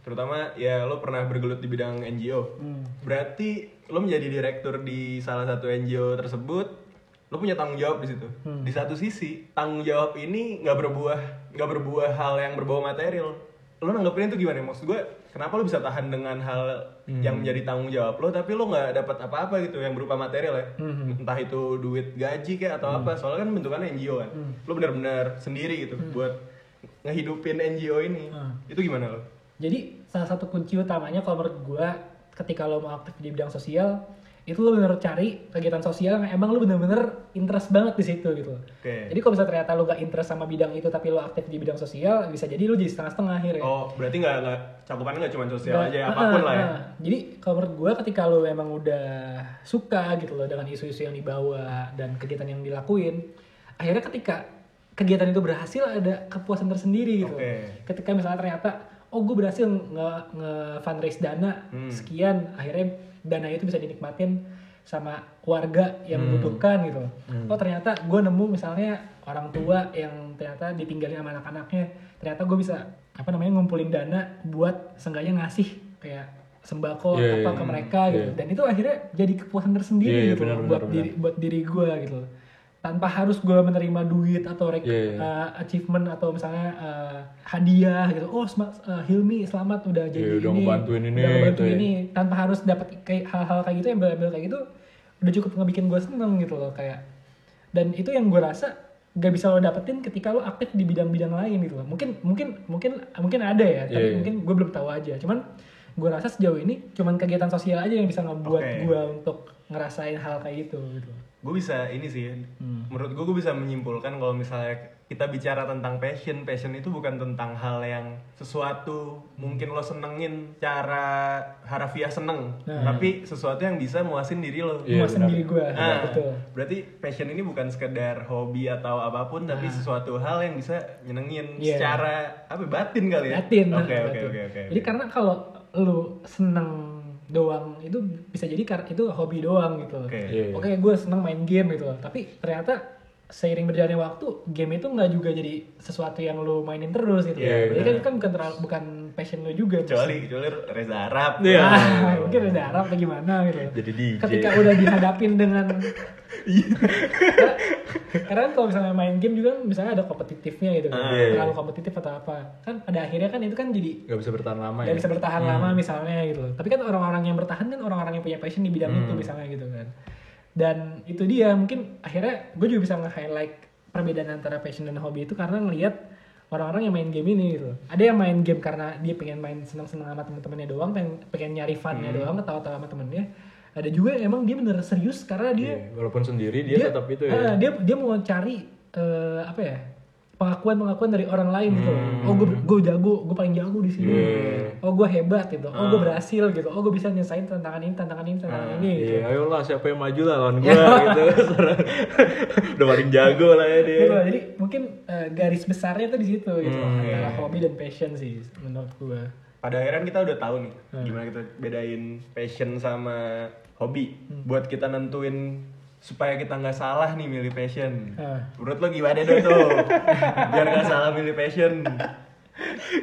Terutama ya lo pernah bergelut di bidang NGO. Berarti lo menjadi direktur di salah satu NGO tersebut, lo punya tanggung jawab di situ. Di satu sisi, tanggung jawab ini nggak berbuah nggak berbuah hal yang berbau material. Lo nanggepin itu gimana? Maksud gue, kenapa lo bisa tahan dengan hal yang menjadi tanggung jawab lo, tapi lo nggak dapat apa-apa gitu yang berupa material ya? Entah itu duit gaji kayak atau apa. Soalnya kan bentukannya NGO kan. Lo benar-benar sendiri gitu buat ngehidupin NGO ini. Itu gimana lo? Jadi salah satu kunci utamanya kalau menurut gue ketika lo mau aktif di bidang sosial itu lo bener cari kegiatan sosial yang emang lo bener-bener interest banget di situ gitu. Oke. Jadi kalau misalnya ternyata lo gak interest sama bidang itu tapi lo aktif di bidang sosial bisa jadi lo jadi setengah-setengah akhirnya. Oh, berarti nggak nggak cakupannya nggak cuma sosial Nggak- aja, ah, apa pun ah, lah ya. ah. Jadi kalau menurut gue ketika lo memang udah suka gitu loh dengan isu-isu yang dibawa dan kegiatan yang dilakuin, akhirnya ketika kegiatan itu berhasil ada kepuasan tersendiri gitu. Oke. Ketika misalnya ternyata oh gue berhasil nge, nge fundraise dana Hmm. sekian, akhirnya dana itu bisa dinikmatin sama keluarga yang Hmm. membutuhkan gitu. Oh ternyata gue nemu misalnya orang tua yang ternyata ditinggalin sama anak-anaknya, ternyata gue bisa apa namanya ngumpulin dana buat seenggaknya ngasih kayak sembako Iya, apa iya. ke mereka gitu. Dan itu akhirnya jadi kepuasan tersendiri Iya, iya, gitu benar, buat benar, diri buat diri gue gitu. Tanpa harus gue menerima duit atau rek- Iya, iya. uh, achievement atau misalnya uh, hadiah gitu. Oh, uh, Hilmi selamat udah jadi Iya, udah ini, ngebantuin ini, udah ngebantuin gitu ya. ini tanpa harus dapat kayak hal-hal kayak gitu yang bel kayak gitu udah cukup ngebikin gue seneng gitu loh kayak dan itu yang gue rasa gak bisa lo dapetin ketika lo aktif di bidang-bidang lain gitu loh mungkin mungkin mungkin mungkin ada ya tapi Iya, iya. mungkin gue belum tahu aja cuman gue rasa sejauh ini cuman kegiatan sosial aja yang bisa ngebuat Oke. gue untuk ngerasain hal kayak gitu gitu gue bisa ini sih Hmm. menurut gue gue bisa menyimpulkan kalau misalnya kita bicara tentang passion passion itu bukan tentang hal yang sesuatu mungkin lo senengin cara harafiah seneng Nah. tapi sesuatu yang bisa muasin diri lo Cuma benar. sendiri gue Nah, betul berarti passion ini bukan sekedar hobi atau apa pun tapi sesuatu hal yang bisa nyenengin Nah. Iya. secara apa batin kali ya Batin, oke nah, oke oke oke Jadi karena kalau lu seneng doang itu bisa jadi kar- itu hobi doang gitu. Oke. Iya, iya. Oke, gue seneng main game gitu. Tapi ternyata seiring berjalannya waktu, game itu nggak juga jadi sesuatu yang lu mainin terus gitu. Iya, jadi kan itu kan bukan terlalu, bukan passion lu juga. kecuali kecuali Reza Arab Iya. Ah, mungkin ada Arab atau gimana gitu. Jadi DJ. Ketika udah dihadapin dengan karena, karena kan kalau misalnya main game juga misalnya ada kompetitifnya gitu kan. Ah, iya, iya. Terlalu kompetitif atau apa. Kan pada akhirnya kan itu kan jadi nggak bisa bertahan lama nggak ya bisa bertahan lama misalnya gitu. Tapi kan orang-orang yang bertahan kan orang-orang yang punya passion di bidang itu Hmm. misalnya gitu kan. Dan itu dia mungkin akhirnya gue juga bisa nge-highlight perbedaan antara passion dan hobi itu karena ngelihat orang-orang yang main game ini gitu. Ada yang main game karena dia pengen main senang-senang sama temen-temennya doang, pengen, pengen nyari funnya Hmm. doang, ketawa-tawa sama temennya. Ada juga yang emang dia bener serius karena dia Iya, walaupun sendiri dia, tetap itu ya ah, dia dia mau cari eh, apa ya pengakuan pengakuan dari orang lain gitu Hmm. oh gue gue jago gue paling jago di sini Iya. oh gue hebat gitu oh Ah. gue berhasil gitu oh gue bisa nyelesain tantangan ini tantangan ini tantangan ini gitu Iya, ayolah siapa yang maju lah lawan gua gitu. Udah paling jago lah ya dia. Gitu loh. jadi mungkin eh, garis besarnya tuh di situ gitu Hmm. antara hobi dan passion sih menurut gue pada akhirnya kita udah tahu nih Hmm. gimana kita bedain passion sama hobi Hmm. buat kita nentuin supaya kita nggak salah nih milih passion Ah. menurut lo gimana deh tuh biar nggak salah milih passion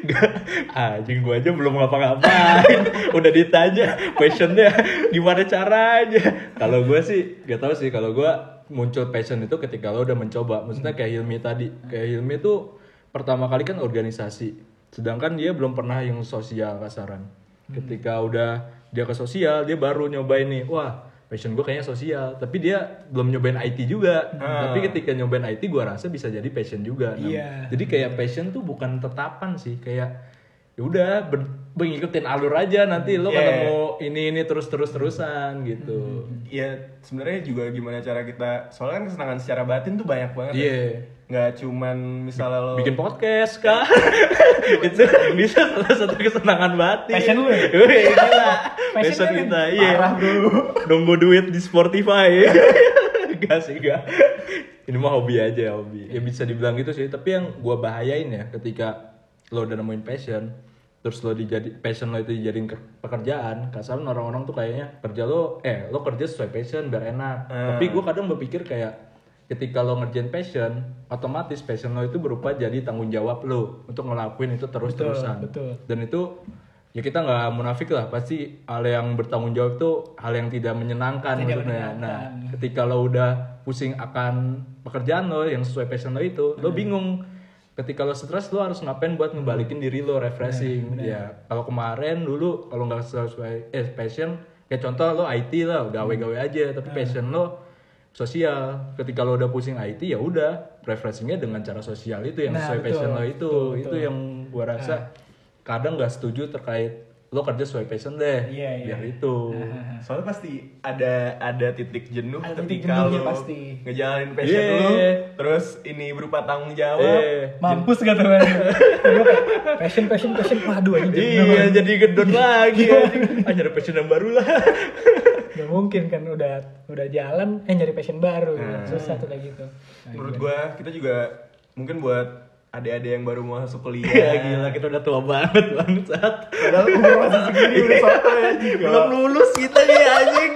Gak, anjing gua aja belum ngapa-ngapain. Udah ditanya passionnya gimana caranya. Kalau gua sih gak tahu sih kalau gua muncul passion itu ketika lo udah mencoba. Maksudnya kayak Hilmi tadi. Kayak Hilmi tuh pertama kali kan organisasi. Sedangkan dia belum pernah yang sosial kasaran. Ketika udah dia ke sosial, dia baru nyobain nih. Wah, passion gue kayaknya sosial. Tapi dia belum nyobain IT juga. Tapi ketika nyobain IT gua rasa bisa jadi passion juga. Nah, Iya. jadi kayak passion tuh bukan tetapan sih, kayak ya udah ber- mengikutin alur aja nanti lo Yeah. ketemu ini ini terus terus terusan gitu. ya sebenarnya juga gimana cara kita soalnya kan kesenangan secara batin tuh banyak banget ya. Iya. nggak cuman misalnya lo Bikin podcast kak, itu bisa salah satu kesenangan batin. Passion lu ya? Wih, gila. Passion Passion ya? kita, iya. Parah, bro. Nunggu duit di Spotify. Gak sih gak. Ini mah hobi aja hobi. Ya bisa dibilang gitu sih. Tapi yang gua bahayain ya ketika lo udah nemuin passion, terus lo dijadi passion lo itu dijadiin ke- pekerjaan kasar orang-orang tuh kayaknya kerja lo eh lo kerja sesuai passion biar enak tapi gue kadang berpikir kayak ketika lo ngerjain passion otomatis passion lo itu berupa jadi tanggung jawab lo untuk ngelakuin itu terus terusan betul. dan itu ya kita nggak munafik lah pasti hal yang bertanggung jawab itu hal yang tidak menyenangkan Tidak maksudnya. menyenangkan. Nah, ketika lo udah pusing akan pekerjaan lo yang sesuai passion lo itu, lo bingung. Ketika lo stres lo harus ngapain buat ngebalikin diri lo refreshing. Ya, kalau kemarin dulu kalau nggak sesuai eh passion, kayak contoh lo IT lah, gawe-gawe aja, tapi passion lo sosial. Ketika lo udah pusing IT ya udah refreshingnya dengan cara sosial itu yang Nah, sesuai betul. passion lo itu. Betul, Itu betul. yang gua rasa kadang nggak setuju terkait lo kerja sesuai passion deh. Iya, iya. Biar itu. Soalnya pasti ada ada titik jenuh Ada titik ketika jenuhnya lo pasti. ngejalanin passion Iya. lu, terus ini berupa tanggung jawab. Eh, Mampus gak tuh Gue passion, passion, passion. Waduh aja Iya, jadi gedon lagi anjing. Ah, nyari passion yang baru lah. Gak mungkin kan udah udah jalan, eh nyari passion baru. Susah tuh kayak gitu. Nah, Menurut gua kita juga mungkin buat adik-adik yang baru mau masuk kuliah. Ya gila, kita udah tua banget bangsat. Padahal umur masih segini udah sotoy anjing. Belum lulus kita nih anjing.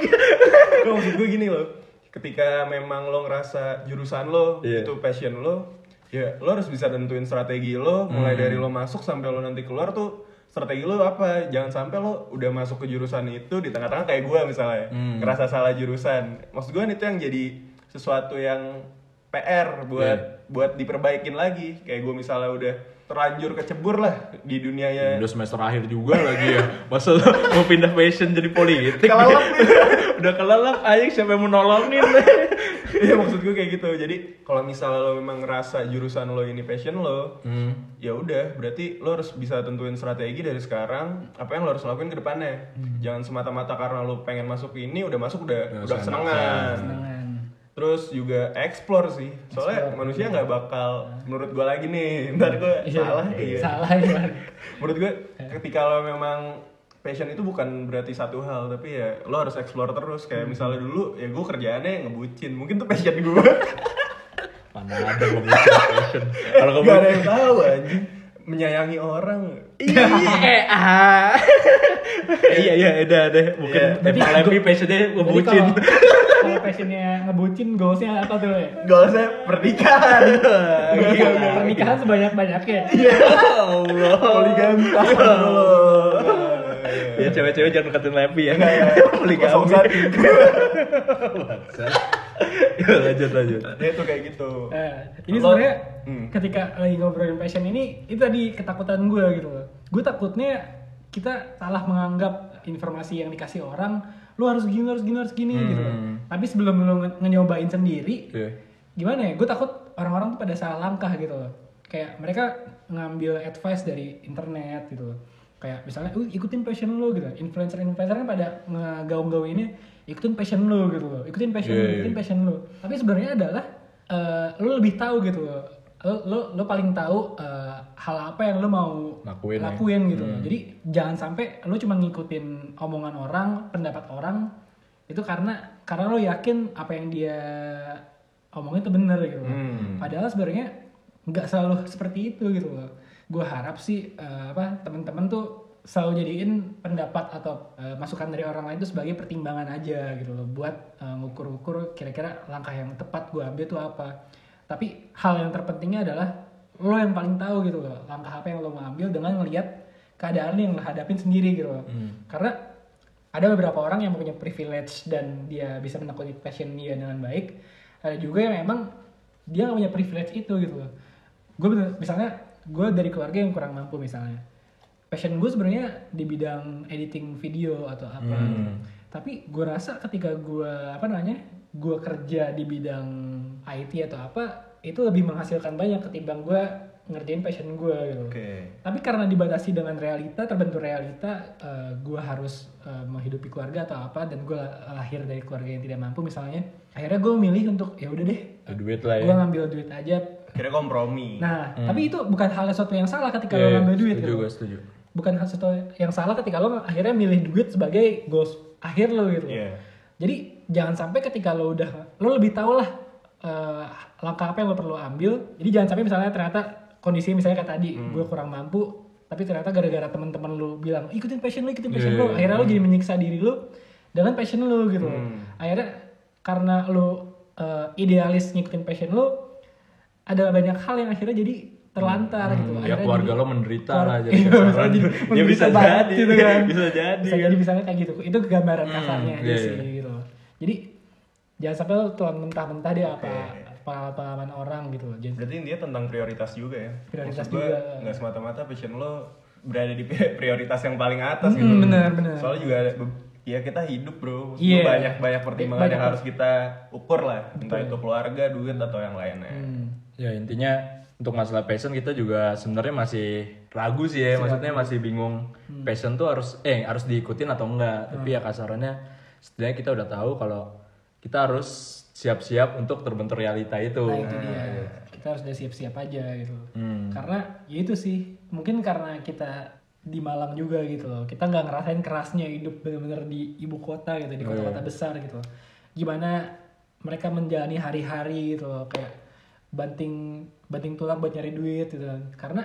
Gak maksud gue gini loh Ketika memang lo ngerasa jurusan lo Iya. Itu passion lo Ya lo harus bisa tentuin strategi lo Mulai dari lo masuk sampai lo nanti keluar tuh Strategi lo apa Jangan sampai lo udah masuk ke jurusan itu Di tengah-tengah kayak gue misalnya Ngerasa salah jurusan Maksud gue itu yang jadi Sesuatu yang PR buat buat diperbaikin lagi Kayak gue misalnya udah terlanjur kecebur lah di dunianya Udah semester akhir juga lagi ya. Masa lo mau pindah passion jadi politik? Kelelep nih. udah kelelep anjing siapa yang mau nolongin? Iya maksud gue kayak gitu. Jadi kalau misalnya lo memang ngerasa jurusan lo ini passion lo, Hmm. ya udah berarti lo harus bisa tentuin strategi dari sekarang apa yang lo harus lakuin ke depannya. Jangan semata-mata karena lo pengen masuk ini udah masuk udah udah kesenangan. Senengan. Terus juga explore sih. Soalnya manusia nggak bakal menurut gue lagi nih. Ntar gue Iya, salah. Iya. Salah ya. Menurut gue ketika lo memang passion itu bukan berarti satu hal tapi ya lo harus explore terus kayak misalnya dulu ya gue kerjaannya ngebucin mungkin tuh passion gue Mana ada ngebucin passion. Kalau kamu Gak ada yang tahu anjing menyayangi orang. Iya, ah. iya iya udah deh. Mungkin Iya. Emang Levi passionnya ngebucin. kalau passionnya ngebucin, goalsnya apa tuh ya? Goalsnya pernikahan. Goalsnya pernikahan sebanyak-banyaknya. Iya. Allah. Poligami. Ya cewek-cewek jangan deketin Levi ya. Poligami. Lanjut lanjut. Dia tuh kayak gitu. Eh, ini sebenarnya Hmm. ketika lagi ngobrolin passion ini itu tadi ketakutan gue gitu loh. Gue takutnya kita salah menganggap informasi yang dikasih orang lu harus gini harus gini harus gini gitu loh. Tapi sebelum lu nyobain sendiri gimana ya? Gue takut orang-orang tuh pada salah langkah gitu loh. Kayak mereka ngambil advice dari internet gitu loh. Kayak misalnya, "Uh, ikutin passion lo gitu. Influencer-influencer kan pada ngegaung ini ikutin passion lo gitu loh. Ikutin passion Iya, lo, iya. ikutin passion lo. Tapi sebenarnya adalah eh, lo lebih tahu gitu loh. Lo, lo, lo paling tahu eh, hal apa yang lo mau Lakuin ya. lakuin gitu loh. Jadi jangan sampai lo cuma ngikutin omongan orang, pendapat orang itu karena karena lo yakin apa yang dia omongin itu bener gitu loh. Hmm. Padahal sebenarnya nggak selalu seperti itu gitu loh. Gue harap sih eh, apa teman-teman tuh selalu jadiin pendapat atau eh, masukan dari orang lain itu sebagai pertimbangan aja gitu loh buat eh, ngukur-ngukur kira-kira langkah yang tepat gue ambil tuh apa. Tapi hal yang terpentingnya adalah lo yang paling tahu gitu loh langkah apa yang lo mau ambil dengan ngelihat keadaan yang lo hadapin sendiri gitu loh. Karena ada beberapa orang yang punya privilege dan dia bisa menekuni passion dia dengan baik ada juga yang memang dia nggak punya privilege itu gitu loh gue misalnya gue dari keluarga yang kurang mampu misalnya passion gue sebenarnya di bidang editing video atau apa gitu. tapi gue rasa ketika gue apa namanya gue kerja di bidang IT atau apa itu lebih menghasilkan banyak ketimbang gue ngerjain passion gue gitu Oke. tapi karena dibatasi dengan realita terbentur realita gue harus eh, menghidupi keluarga atau apa dan gue lahir dari keluarga yang tidak mampu misalnya akhirnya gue milih untuk ya udah deh duit lah ya. gue ngambil duit aja Akhirnya kompromi. nah tapi itu bukan hal sesuatu yang salah ketika Iya, lo iya, ngambil duit setuju gitu. gue setuju. bukan hal sesuatu yang salah ketika lo akhirnya milih duit sebagai goals akhir lo gitu Iya. jadi jangan sampai ketika lo udah lo lebih tahu lah eh, langkah apa yang lo perlu ambil jadi jangan sampai misalnya ternyata kondisi misalnya kayak tadi gue kurang mampu tapi ternyata gara-gara teman-teman lu bilang ikutin passion lu ikutin passion Iya, lu iya. akhirnya lu jadi menyiksa diri lu dengan passion lu gitu loh. akhirnya karena lu eh, idealis ngikutin passion lu ada banyak hal yang akhirnya jadi terlantar gitu ya Akhirnya keluarga jadi- lo menderita keluar- lah jadi Iya, kasaran. bisa jadi- ya bisa banget jadi gitu kan. bisa jadi bisa jadi misalnya kayak gitu itu gambaran kasarnya aja iya, sih iya. gitu jadi jangan sampai lo telan mentah-mentah dia apa pengalaman orang gitu loh Jadi- Berarti dia tentang prioritas juga ya. Prioritas Maksud juga. nggak semata-mata passion lo berada di prioritas yang paling atas gitu. Hmm, bener, bener. Soalnya juga ada ya kita hidup bro. Maksud Iya. gua banyak banyak pertimbangan Banyak yang harus kita ukur lah. Entah itu keluarga, duit atau yang lainnya. Hmm. ya intinya untuk masalah passion kita juga sebenarnya masih ragu sih ya maksudnya masih bingung Hmm. passion tuh harus eh harus diikutin atau enggak tapi ya kasarannya setidaknya kita udah tahu kalau kita harus siap-siap untuk terbentur realita itu Nah itu dia. Kita harus udah siap-siap aja gitu. Hmm. Karena ya itu sih. Mungkin karena kita di Malang juga gitu loh. Kita nggak ngerasain kerasnya hidup bener-bener di ibu kota gitu, di kota-kota besar gitu. Gimana mereka menjalani hari-hari gitu loh. Kayak banting banting tulang buat nyari duit gitu kan. Karena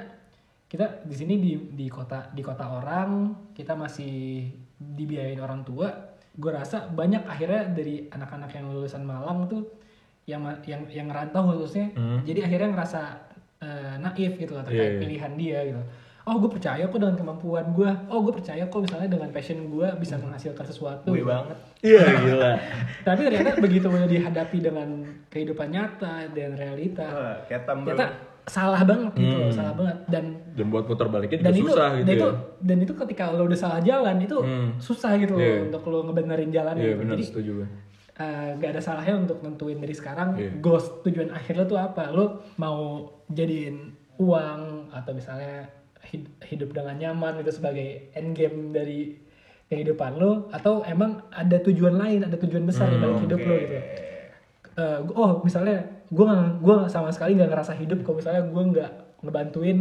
kita di sini di di kota di kota orang kita masih dibiayain orang tua gue rasa banyak akhirnya dari anak-anak yang lulusan Malang tuh yang yang yang ngerantau khususnya jadi akhirnya ngerasa eh, naif gitu lah terkait Iya, iya. pilihan dia gitu oh gue percaya kok dengan kemampuan gue oh gue percaya kok misalnya dengan passion gue bisa menghasilkan sesuatu. Gue banget. iya gila. Tapi ternyata begitu udah dihadapi dengan kehidupan nyata dan realita Wah, ketam ternyata salah banget gitu loh salah banget. Dan dan buat putar baliknya dan juga itu, susah gitu dan ya. itu dan itu ketika lo udah salah jalan itu susah gitu loh Iya. untuk lo ngebenerin jalan iya gitu. jadi setuju gue eh, gak ada salahnya untuk nentuin dari sekarang Iya. goals tujuan akhir lo tuh apa. Lo mau jadiin uang atau misalnya hidup dengan nyaman itu sebagai end game dari kehidupan lo atau emang ada tujuan lain ada tujuan besar di balik hidup lo gitu? Eh, gu- oh misalnya gue gua sama sekali nggak ngerasa hidup kalau misalnya gue nggak ngebantuin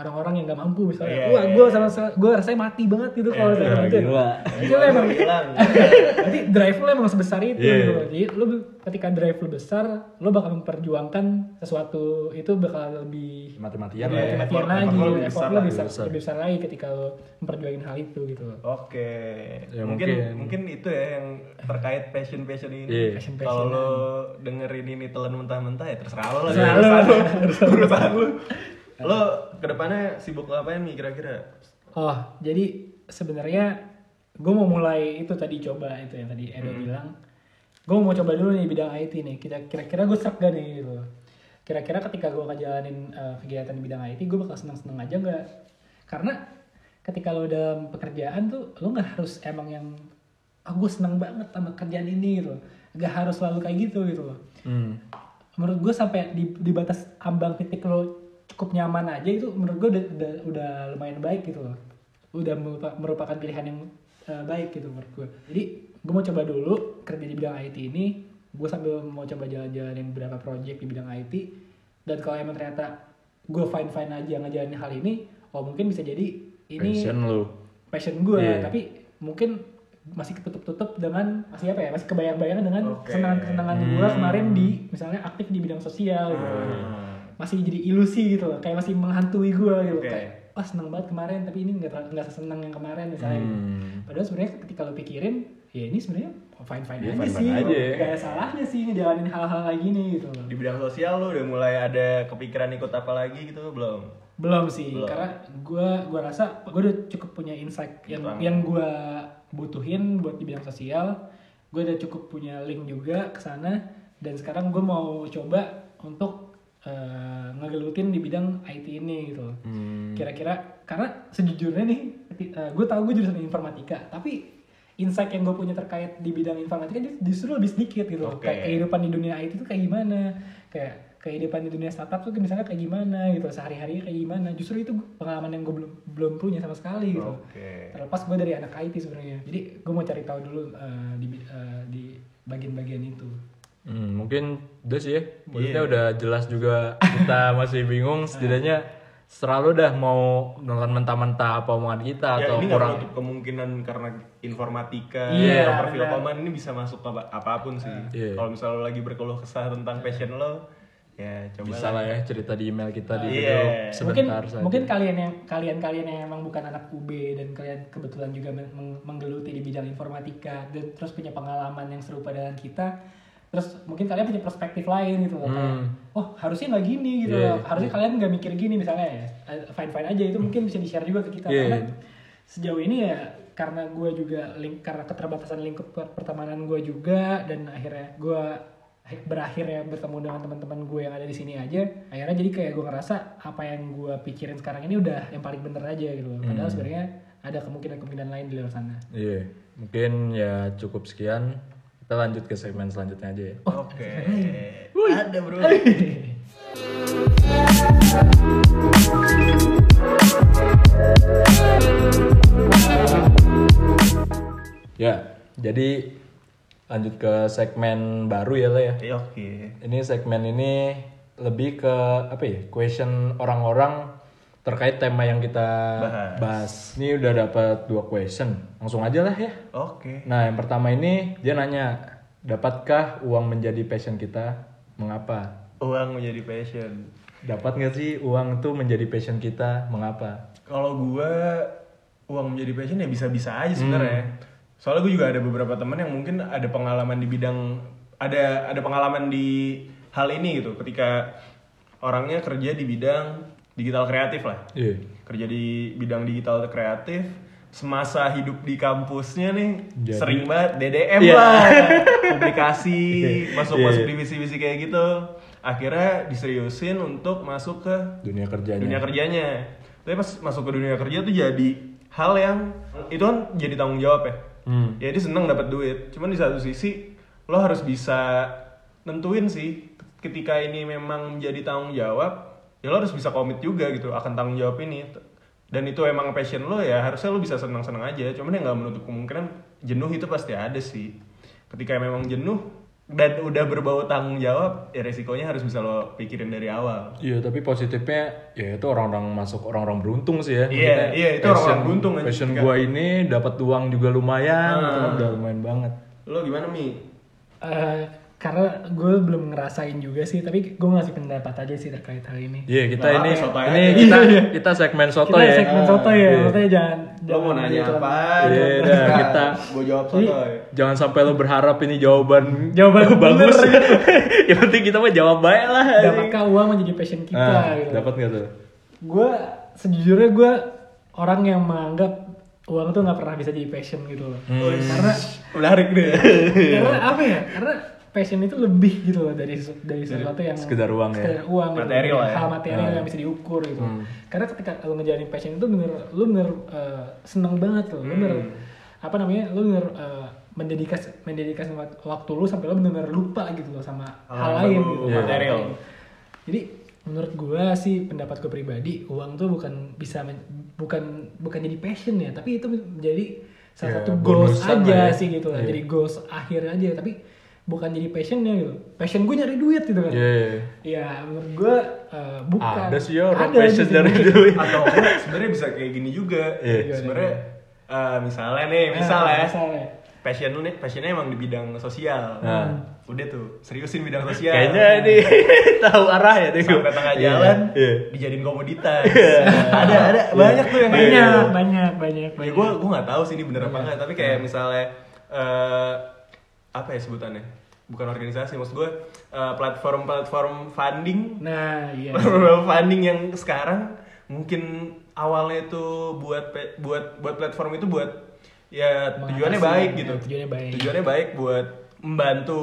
orang-orang yang nggak mampu misalnya Iya, wah iya, gue sama gue rasanya mati banget gitu kalau Iya, gitu. gila. itu lo emang. Berarti drive lo emang sebesar itu Iya. gitu loh. Jadi lo ketika drive lo besar, lo bakal memperjuangkan sesuatu itu bakal lebih mati-matian Iya, lah ya mati-matian effort- lagi, effort lo lebih effort lo besar. lebih besar lagi ketika lo memperjuangin hal itu gitu loh. Oke. Ya, mungkin, mungkin. mungkin itu ya yang terkait passion passion ini. Iya. Passion-passionan. Kalau lo dengerin ini telan mentah-mentah ya terserah lo lah. Terserah. Urusan lo. Lo ke depannya sibuk ngapain nih kira-kira? Oh, jadi sebenarnya gue mau mulai itu tadi coba itu yang tadi Edo bilang. Gue mau coba dulu nih bidang IT nih. Kita kira-kira gue serak gak nih gitu. Kira-kira ketika gue ngejalanin eh, kegiatan di bidang IT, gue bakal seneng-seneng aja nggak? Karena ketika lo dalam pekerjaan tuh lo nggak harus emang yang ah gue seneng banget sama kerjaan ini gitu. Gak harus selalu kayak gitu gitu loh hmm. menurut gue sampai di, di batas ambang titik lo cukup nyaman aja itu menurut gue udah, udah, udah lumayan baik gitu loh. Udah merupa- merupakan pilihan yang eh, baik gitu menurut gue jadi gue mau coba dulu kerja di bidang IT ini. Gue sambil mau coba jalan-jalanin beberapa project di bidang IT dan kalau emang ternyata gue fine fine aja ngejalanin hal ini oh mungkin bisa jadi ini passion lu. passion gue Iya. tapi mungkin masih ketutup-tutup dengan masih apa ya masih kebayang-bayang dengan Oke. kesenangan-kesenangan gue kemarin di misalnya aktif di bidang sosial gitu. Masih jadi ilusi gitu loh kayak masih menghantui gue gitu Oke. kayak wah seneng banget kemarin tapi ini nggak nggak sesenang yang kemarin misalnya gitu. Hmm. padahal sebenarnya ketika lo pikirin ya ini sebenarnya fine fine Ya, aja fine-fine sih aja ya. gak ada salahnya sih ngejalanin hal-hal kayak gini gitu loh Di bidang sosial lo udah mulai ada kepikiran ikut apa lagi gitu belum? belum sih Belum. karena gue gua rasa gue udah cukup punya insight yang Bang. yang gue butuhin buat di bidang sosial gue udah cukup punya link juga ke sana dan sekarang gue mau coba untuk eh, ngegelutin di bidang IT ini gitu. Hmm. kira-kira karena sejujurnya nih gue tahu gue jurusan informatika tapi insight yang gue punya terkait di bidang informatika justru lebih sedikit gitu. Oke. kayak kehidupan di dunia IT itu kayak gimana kayak kehidupan di dunia startup tuh misalnya kayak gimana gitu sehari-harinya kayak gimana justru itu pengalaman yang gue belum belum punya sama sekali gitu Oke. terlepas gue dari anak IT sebenarnya jadi gue mau cari tahu dulu eh, di eh, di bagian-bagian itu Hmm, mungkin udah sih ya. Maksudnya Iya. udah jelas juga kita masih bingung setidaknya selalu dah mau nonton mentah-mentah apa omongan kita Ya atau ini kurang kemungkinan karena informatika Iya, atau perfilman ini bisa masuk ke apa- apa pun sih. Iya. Kalau misalnya lo lagi berkeluh kesah tentang passion lo, Ya, coba Bisa lah ya cerita di email kita di Iya. grup mungkin sebentar saja. mungkin kalian yang kalian kalian yang emang bukan anak UB dan kalian kebetulan juga men- meng- menggeluti di bidang informatika dan terus punya pengalaman yang serupa dengan kita terus mungkin kalian punya perspektif lain gitu loh kayak, oh harusnya nggak gini gitu Hmm. Iya. loh harusnya kalian nggak mikir gini misalnya ya fine fine aja itu mungkin bisa di share juga ke kita Iya. karena sejauh ini ya karena gue juga link karena keterbatasan lingkup per- pertemanan gue juga dan akhirnya gue berakhir ya bertemu dengan teman-teman gue yang ada di sini aja akhirnya jadi kayak gue ngerasa apa yang gue pikirin sekarang ini udah yang paling bener aja gitu loh. padahal sebenarnya ada kemungkinan-kemungkinan lain di luar sana Iya, mungkin ya cukup sekian. Kita lanjut ke segmen selanjutnya aja ya. Oke. Ada, Bro. Ya, jadi lanjut ke segmen baru ya lah ya. Ya, Oke. Ini segmen ini lebih ke apa ya? Question orang-orang terkait tema yang kita Bahas. bahas. Ini udah dapat dua question. Langsung aja lah ya. Oke. Nah, yang pertama ini dia nanya, dapatkah uang menjadi passion kita? Mengapa? Uang menjadi passion. Dapat nggak sih uang tuh menjadi passion kita? Mengapa? Kalau gua uang menjadi passion ya bisa-bisa aja sebenarnya. Soalnya gue juga ada beberapa teman yang mungkin ada pengalaman di bidang ada ada pengalaman di hal ini gitu. Ketika orangnya kerja di bidang digital kreatif lah. Iya. Kerja di bidang digital kreatif semasa hidup di kampusnya nih Jadi- sering banget DDM Iya. lah publikasi masuk-masuk Iya. divisi-divisi kayak gitu akhirnya diseriusin untuk masuk ke Dunia kerjanya. dunia kerjanya tapi pas masuk ke dunia kerja tuh jadi hal yang itu kan jadi tanggung jawab ya Hmm. ya dia seneng dapat duit cuman di satu sisi lo harus bisa nentuin sih ketika ini memang menjadi tanggung jawab ya lo harus bisa komit juga gitu akan tanggung jawab ini dan itu emang passion lo ya harusnya lo bisa senang-senang aja cuman ya nggak menutup kemungkinan jenuh itu pasti ada sih ketika memang jenuh dan udah berbau tanggung jawab ya resikonya harus bisa lo pikirin dari awal Iya, tapi positifnya ya itu orang-orang masuk orang-orang beruntung sih ya. Iya, Maksudnya iya, itu passion- orang-orang beruntung aja. Passion gua ini dapat uang juga lumayan, kan, udah lumayan banget. lo gimana mi Eh, karena gue belum ngerasain juga sih tapi gue ngasih pendapat aja sih terkait hal ini Iya, kita Nggak ini apa, sotoy ini aja. kita kita segmen soto kita ya. segmen soto ya Iya. maksudnya jangan Lo jangan mau nanya gitu. apa? Iya, dah, kita Gue jawab Jadi- sotoy. Jangan sampai lo berharap ini jawaban Jawaban bagus. bener. Yang penting kita mah jawab baik lah. dapatkah uang menjadi passion kita Nah, gitu dapat nggak tuh? gue sejujurnya gue orang yang menganggap uang tuh nggak pernah bisa jadi passion gitu loh Hmm. karena Menarik deh. karena apa ya karena passion itu lebih gitu loh dari dari sesuatu yang sekedar uang ya? sekedar uang gitu. Material lah ya. hal material Hmm. yang bisa diukur gitu karena ketika lo ngejalanin passion itu bener lu bener eh, seneng banget loh lu bener apa namanya lu bener eh, mendedikas mendedikasi wak- waktu lu sampai lu bener-bener lupa gitu loh sama Hal hal, lain gitu Iya. material. jadi menurut gua sih pendapat gue pribadi uang tuh bukan bisa men- bukan bukan jadi passion ya tapi itu menjadi salah Ya, satu goals aja ya. sih gitu lah Iya. jadi goals akhir aja tapi bukan jadi passionnya gitu passion gue nyari duit gitu kan Iya. ya menurut gue uh, bukan Ada sih ya orang Ada passion sebenarnya. duit. Atau sebenarnya bisa kayak gini juga. Iya. Sebenarnya eh, misalnya nih, Ah, ya. misalnya. Passion lu nih, passionnya emang di bidang sosial. Nah. Udah tuh, seriusin bidang sosial. Kayaknya nih tahu arah ya tuh. sampai tengah Iya, jalan Iya. dijadiin komoditas. ada ada banyak tuh yang banyak gitu. banyak banyak Ya banyak gue gue nggak tahu sih ini bener apa enggak, tapi kayak misalnya eh apa ya sebutannya? Bukan organisasi, maksud gue eh, platform-platform funding nah iya platform funding yang sekarang mungkin awalnya itu buat buat buat platform itu buat ya tujuannya baik ya, gitu tujuannya baik. tujuannya baik buat membantu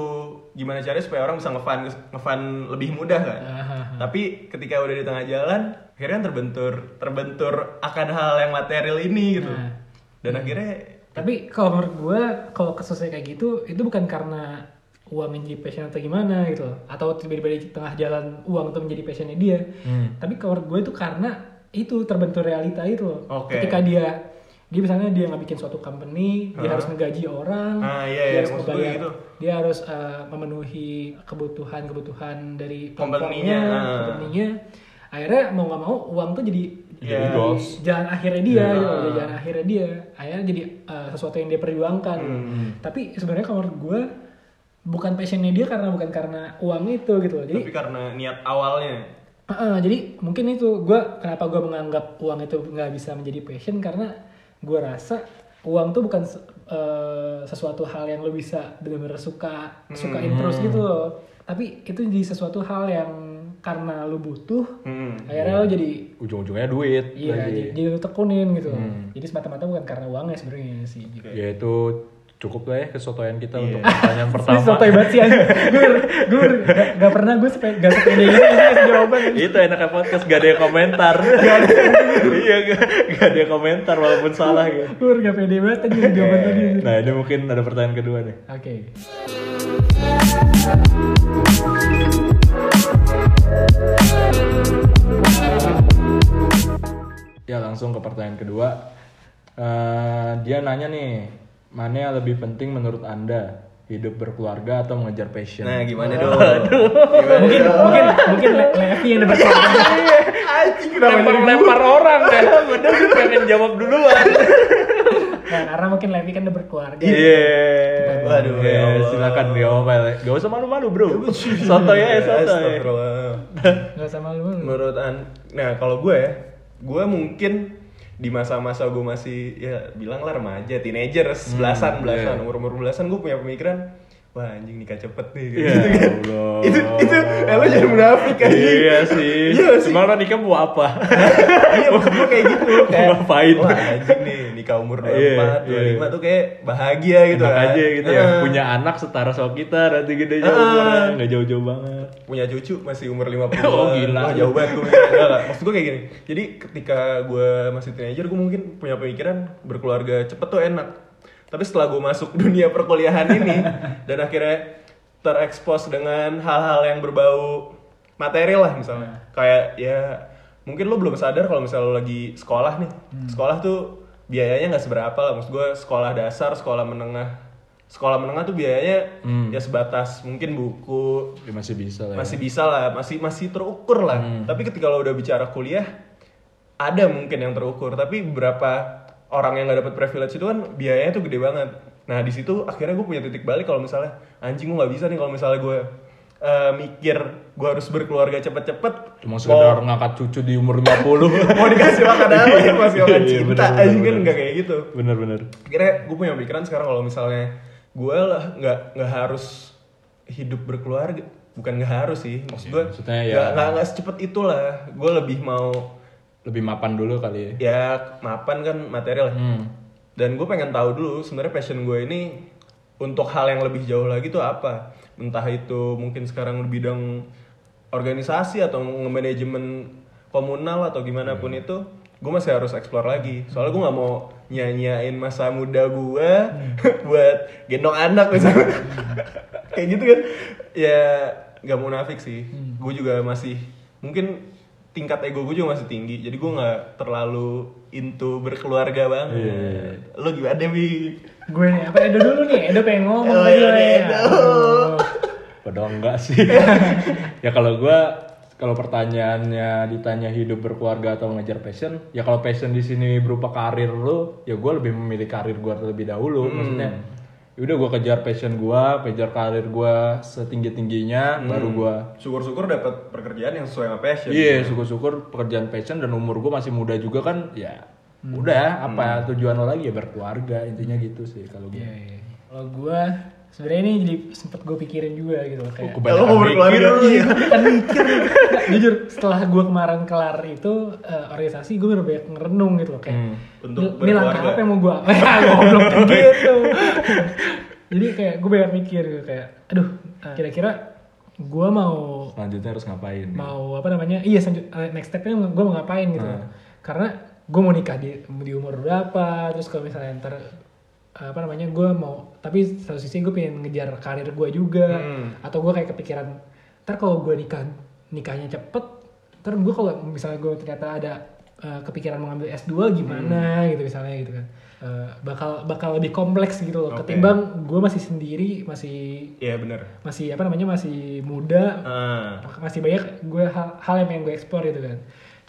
gimana caranya supaya orang bisa ngefund ngefund lebih mudah kan Aha. tapi ketika udah di tengah jalan akhirnya kan terbentur terbentur akan hal yang material ini gitu Nah. dan akhirnya Tapi kalau menurut gue, kalau kasusnya kayak gitu, itu bukan karena uang menjadi passion atau gimana gitu loh. Atau tiba-tiba di tengah jalan uang itu menjadi passionnya dia. Hmm. Tapi kalau menurut gue itu karena itu terbentur realita itu loh. Oke. Ketika dia dia misalnya dia nggak bikin suatu company, dia Hah? harus ngegaji orang, Ah, iya, dia iya, harus membayar- gitu. dia harus uh, memenuhi kebutuhan-kebutuhan dari Company-nya, company-nya. Akhirnya mau nggak mau uang tuh jadi Jadi jadi goals. jalan akhirnya dia Iya. gitu, jadi jalan akhirnya dia akhirnya jadi uh, sesuatu yang dia perjuangkan Hmm. tapi sebenarnya kalau menurut gue bukan passionnya dia karena bukan karena uang itu gitu loh. jadi Tapi karena niat awalnya. Heeh, jadi mungkin itu gue kenapa gue menganggap uang itu nggak bisa menjadi passion karena gue rasa uang tuh bukan eh, sesuatu hal yang lo bisa benar-benar suka sukain terus gitu loh tapi itu jadi sesuatu hal yang karena lo butuh Hmm. akhirnya lo jadi ujung-ujungnya duit iya lagi. jadi, jadi lo tekunin gitu jadi semata-mata bukan karena uangnya sebenarnya sih gitu. ya itu cukup lah ya kesotoyan kita Iya. untuk pertanyaan Ini pertama sotoy banget sih. Gue gue gak, pernah gue sepe, gak sepede gitu ngasih jawaban. itu enaknya podcast gak ada yang komentar iya gak, ada yang komentar walaupun salah gitu Gue gak pede banget tadi jawaban tadi. nah ini mungkin ada pertanyaan kedua nih Oke. ya langsung ke pertanyaan kedua Eh, dia nanya nih mana yang lebih penting menurut anda hidup berkeluarga atau mengejar passion Nah, gimana dong? Gimana Mungkin dong? mungkin mungkin Le- Levi yang dapat keluarga. Anjing kenapa lempar lempar orang kan padahal dia pengen jawab duluan Nah, karena mungkin Levi kan udah berkeluarga. iya Waduh, ya Iya, Allah. silakan dia gak usah malu-malu bro soto ya soto ya Astagfirullah. Gak usah malu. Menurut an, nah kalau gue ya, gue mungkin di masa-masa gue masih ya bilang lah remaja, teenager, belasan, belasan, iya. umur umur belasan gue punya pemikiran, wah anjing nikah cepet nih, Iya, gitu kan. Allah. itu itu, eh, lo jadi munafik kan? iya sih Iya sih. Cuma lo nikah mau apa iya maksud gue kayak gitu kayak Ngapain? wah anjing nih nikah umur 24, Iya, 25 iya. tuh kayak bahagia gitu Enak kan aja gitu ya Heeh. punya anak setara sama kita nanti Ah. umurnya nggak jauh-jauh banget punya cucu masih umur 50 Oh, gila. Wah, jauh banget. Enggak, enggak. Maksud gue kayak gini. Jadi ketika gue masih teenager, gue mungkin punya pemikiran berkeluarga cepet tuh enak. Tapi setelah gue masuk dunia perkuliahan ini, dan akhirnya terekspos dengan hal-hal yang berbau materi lah misalnya. Kayak ya, mungkin lo belum sadar kalau misalnya lo lagi sekolah nih. Sekolah tuh biayanya nggak seberapa lah. Maksud gue sekolah dasar, sekolah menengah. Sekolah menengah tuh biayanya Hmm. ya sebatas mungkin buku, ya, masih bisa lah ya. masih bisa lah masih masih terukur lah tapi ketika lo udah bicara kuliah ada mungkin yang terukur tapi beberapa orang yang nggak dapat privilege itu kan biayanya tuh gede banget. Nah di situ akhirnya gue punya titik balik kalau misalnya anjing gue nggak bisa nih kalau misalnya gue eh, mikir gue harus berkeluarga cepet-cepet. Cuma sekedar ngangkat cucu di umur 50 mau dikasih makan apa ya masih makan Iya, cinta anjing kan nggak kayak gitu. Bener-bener akhirnya gue punya pikiran sekarang kalau misalnya gue lah nggak nggak harus hidup berkeluarga bukan nggak harus sih. Maksud gue maksudnya ya- nggak nggak nggak secepat itulah. Gue lebih mau lebih mapan dulu kali ya? Ya mapan kan materi lah hmm. dan gue pengen tahu dulu sebenarnya passion gue ini untuk hal yang lebih jauh lagi tuh apa? Entah itu mungkin sekarang di bidang organisasi atau nge-manajemen komunal atau gimana pun itu gue masih harus explore lagi. Soalnya gue nggak mau nyanyain masa muda gue buat gendong anak misalnya. Kayak gitu kan? Ya nggak munafik sih. Gue juga masih mungkin tingkat ego gue juga masih tinggi jadi gue nggak terlalu into berkeluarga banget Iya. lo gimana bi Gue nih apa Edo dulu nih. Edo pengen ngomong Oh, iya, ya. Edo. Aduh. Padahal enggak sih. ya kalau gua kalau pertanyaannya ditanya hidup berkeluarga atau mengejar passion, ya kalau passion di sini berupa karir lu, ya gua lebih memilih karir gua terlebih dahulu. Maksudnya, ya udah gua kejar passion gua, kejar karir gua setinggi tingginya, baru gua syukur-syukur dapat pekerjaan yang sesuai sama passion Iya, syukur-syukur pekerjaan passion dan umur gua masih muda juga kan, ya Hmm. udah apa tujuan lo lagi ya berkeluarga intinya gitu sih kalau gua. Iya, iya. Kalau gue sebenarnya ini jadi sempet gue pikirin juga gitu loh kayak. Kebanyakan Ya, lo mau berkeluarga mikir. lu ya? kan mikir jujur setelah gue kemarin kelar itu eh, organisasi gue bener banyak ngerenung gitu loh kayak Hmm. Untuk "Ini- langkah berkeluarga." apa yang mau gue goblok kayak gitu jadi kayak gue banyak mikir gitu kayak aduh eh, kira-kira gue mau Selanjutnya harus ngapain? mau apa namanya iya selanjut eh, next stepnya gue mau ngapain gitu Hmm. karena gue mau nikah di di umur berapa terus kalau misalnya ntar apa namanya gue mau tapi satu sisi gue pengen ngejar karir gue juga. Hmm. atau gue kayak kepikiran ntar kalau gue nikah nikahnya cepet ntar gue kalau misalnya gue ternyata ada eh, kepikiran mau ngambil S2 gimana gitu misalnya gitu kan. Eh, bakal bakal lebih kompleks gitu loh. Oke. ketimbang gue masih sendiri masih iya bener. masih apa namanya masih muda ah. masih banyak gue hal, hal yang pengen gue eksplor gitu kan.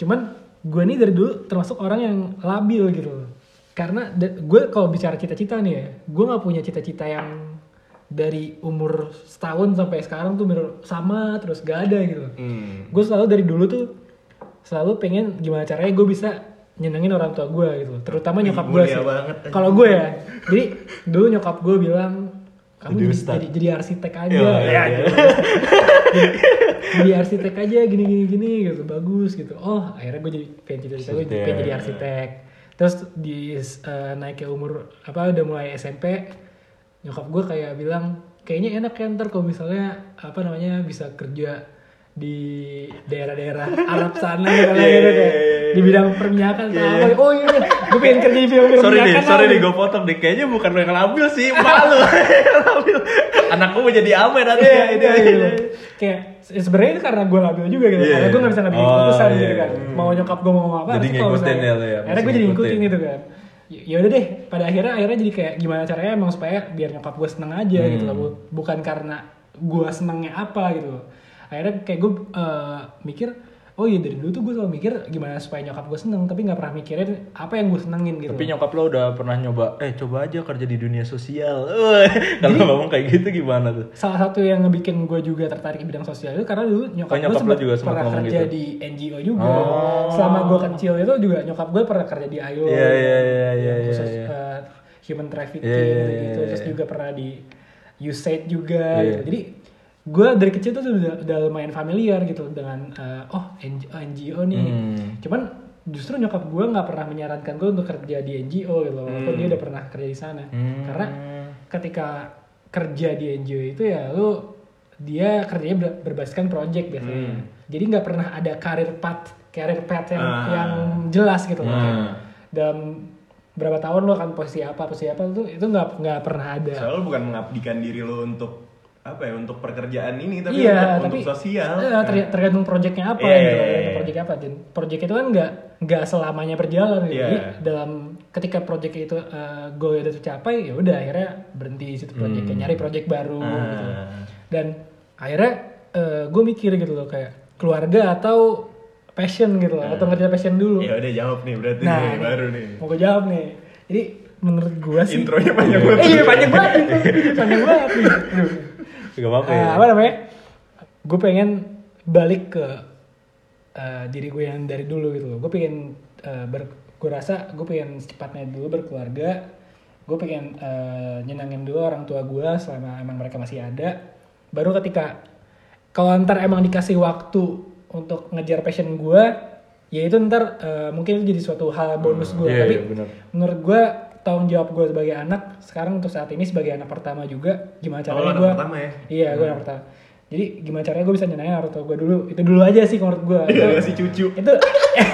Cuman gue nih dari dulu termasuk orang yang labil gitu loh karena gue kalau bicara cita-cita nih ya gue nggak punya cita-cita yang dari umur setahun sampai sekarang tuh bener sama terus gak ada gitu. Hmm. gue selalu dari dulu tuh selalu pengen gimana caranya gue bisa nyenengin orang tua gue gitu terutama nyokap gue sih. banget, kalau gue ya jadi dulu nyokap gue bilang kamu Jadi jadi, ustad." jadi, jadi arsitek aja. Iya, ya, iya, gitu. jadi arsitek aja gini gini gini gitu. Bagus gitu. Oh akhirnya gue jadi pengen jadi pengen jadi arsitek terus di eh, naik ke umur apa udah mulai SMP nyokap gue kayak bilang kayaknya enak ya ntar kalau misalnya apa namanya bisa kerja di daerah-daerah Arab sana gitu lah, gitu kayak di bidang perminyakan atau apa oh iya gue pengen kerja di bidang Sorry nih, sorry nih gue potong deh. Kayaknya bukan lo yang ngambil sih, malu ngambil. Anakku mau jadi apa nanti? Iya, itu gitu. Kayak se- sebenarnya itu karena gue labil juga gitu. Iya. Karena gue gak bisa ngambil Oh, keputusan iya. gitu kan. Mau nyokap gue mau ngomong apa. Jadi ngikutin ya ya, Akhirnya gue jadi ngikutin gitu kan. Ya ya udah deh, pada akhirnya akhirnya jadi kayak gimana caranya emang supaya biar nyokap gue seneng aja gitu Hmm. loh. Bu- Bukan karena gue senengnya apa gitu loh. Akhirnya kayak gue eh, mikir, oh iya dari dulu tuh gue selalu mikir gimana supaya nyokap gue seneng, tapi nggak pernah mikirin apa yang gue senengin gitu. Tapi nyokap lo udah pernah nyoba, eh coba aja kerja di dunia sosial. Kalau ngomong kayak gitu gimana tuh? salah satu yang ngebikin gue juga tertarik di bidang sosial itu karena dulu nyokap, Oh, nyokap gue juga pernah kerja gitu? di NGO juga. Oh. Selama gue kecil itu juga nyokap gue pernah kerja di ILO. Iya, iya, iya, iya, yang iya, khusus iya. uh, human trafficking Iya, iya, gitu, iya, Terus iya. juga pernah di USAID juga. Iya. Gitu. Jadi gue dari kecil tuh udah, udah lumayan familiar gitu dengan uh, oh NGO, NGO nih. Hmm. Cuman justru nyokap gue nggak pernah menyarankan gue untuk kerja di NGO gitu loh. Walaupun dia udah pernah kerja di sana. Hmm. Karena ketika kerja di NGO itu ya lu dia kerjanya ber- berbasiskan project biasanya. Jadi nggak pernah ada karir path, karir path yang, Ah. yang jelas gitu loh. Hmm. Kayak Dalam berapa tahun lo akan posisi apa, posisi apa itu itu nggak nggak pernah ada. Soalnya bukan mengabdikan diri lo untuk apa ya untuk pekerjaan ini tapi iya, untuk, tapi untuk sosial. eh, ter- tergantung projectnya apa Iya, gitu, iya, tergantung iya. project apa. Dan project itu kan nggak nggak selamanya berjalan. Gitu. Iya. Jadi dalam ketika project itu uh, goal udah tercapai, ya udah akhirnya berhenti situ projectnya, nyari project baru Ah. gitu. Dan akhirnya gue mikir gitu loh kayak keluarga atau passion gitu loh, atau ngerjain passion dulu. Ya udah jawab nih berarti Nah, nih, baru nih. Mau gue jawab nih. Jadi menurut gue sih Intronya panjang banget. Eh, iya panjang banget panjang banget nih. Gak apa-apa ya. Eh, apa namanya? Gue pengen balik ke eh, diri gue yang dari dulu gitu loh. Gue pengen eh, ber, gue rasa gue pengen secepatnya dulu berkeluarga. Gue pengen eh, nyenangin dulu orang tua gue selama emang mereka masih ada. Baru ketika kalau ntar emang dikasih waktu untuk ngejar passion gue, ya itu ntar eh, mungkin itu jadi suatu hal bonus gue. Iya, Tapi iya, menurut gue tanggung jawab gue sebagai anak sekarang untuk saat ini sebagai anak pertama juga gimana Oh, caranya anak gue pertama ya? iya gue anak pertama jadi gimana caranya gue bisa nyenengin orang tua gue dulu itu dulu aja sih menurut gue Iya, masih cucu. itu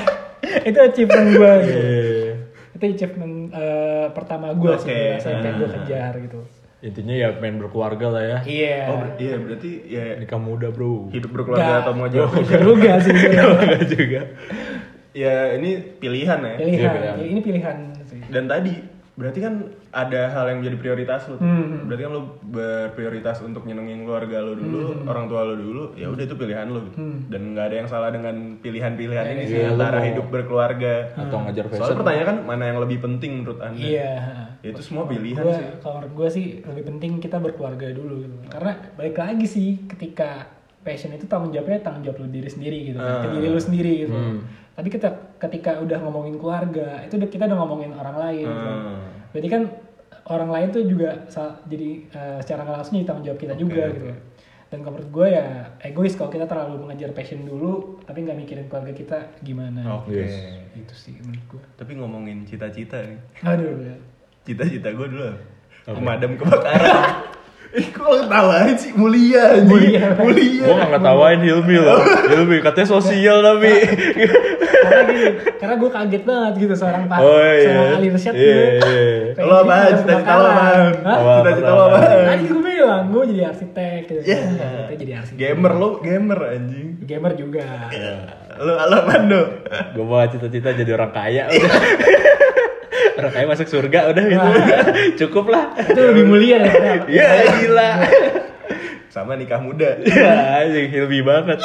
itu achievement gue gitu. Iya. itu achievement eh, pertama gue sih gue rasa yang pengen gue kejar gitu Intinya ya pengen berkeluarga lah ya. iya Oh, ber- iya berarti ya Nikah muda bro. hidup berkeluarga Nggak. atau mau jauh. Itu juga sih juga. ya ini pilihan ya. pilihan Iya, pilihan. Jadi ini pilihan sih Dan tadi berarti kan ada hal yang menjadi prioritas lo. Hmm. Berarti kan lo berprioritas untuk nyenengin keluarga lo dulu, orang tua lo dulu. Ya udah itu pilihan lo gitu. Hmm. Dan nggak ada yang salah dengan pilihan-pilihan ini sih Iya, lo antara hidup berkeluarga. Atau ngajar Soalnya fashion. pertanyaan kan mana yang lebih penting menurut anda? iya Ya, itu semua pilihan gua, sih. kalau menurut gue sih lebih penting kita berkeluarga dulu gitu. karena balik lagi sih ketika passion itu tanggung jawabnya tanggung jawab lu diri sendiri gitu kan. ke Ah. diri lu sendiri gitu Hmm. Tapi kita ketika udah ngomongin keluarga itu udah kita udah ngomongin orang lain gitu. Hmm. berarti kan orang lain tuh juga sa- jadi eh, secara nggak langsung jadi tanggung jawab kita juga gitu dan kalau menurut gue ya egois kalau kita terlalu mengejar passion dulu tapi nggak mikirin keluarga kita gimana Oke. Yes. itu sih menurut gue Tapi ngomongin cita-cita nih. aduh ya. Cita-cita gue dulu pemadam kebakaran. Eh kok lo ketawain sih mulia anjing. Mulia. Mulia. Gua gak ngetawain Hilmi loh. Hilmi katanya sosial tapi. karena gini karena gue kaget banget gitu seorang pak Oh, iya. seorang ahli riset Iya, gitu iya. pengen Lo apaan? pemadam Cita-cita lo apaan? Apa? Cita-cita lo apaan? tadi gue bilang gue jadi arsitek gitu Ya. Kita jadi arsitek Gamer lo, gamer anjing. gamer juga Lo lo apaan lo? Gue mau cita-cita jadi orang kaya. Orang kaya masuk surga udah gitu. Cukup lah. itu lebih mulia daripada Iya gila. sama nikah muda. Ya, anjing Hilmi banget.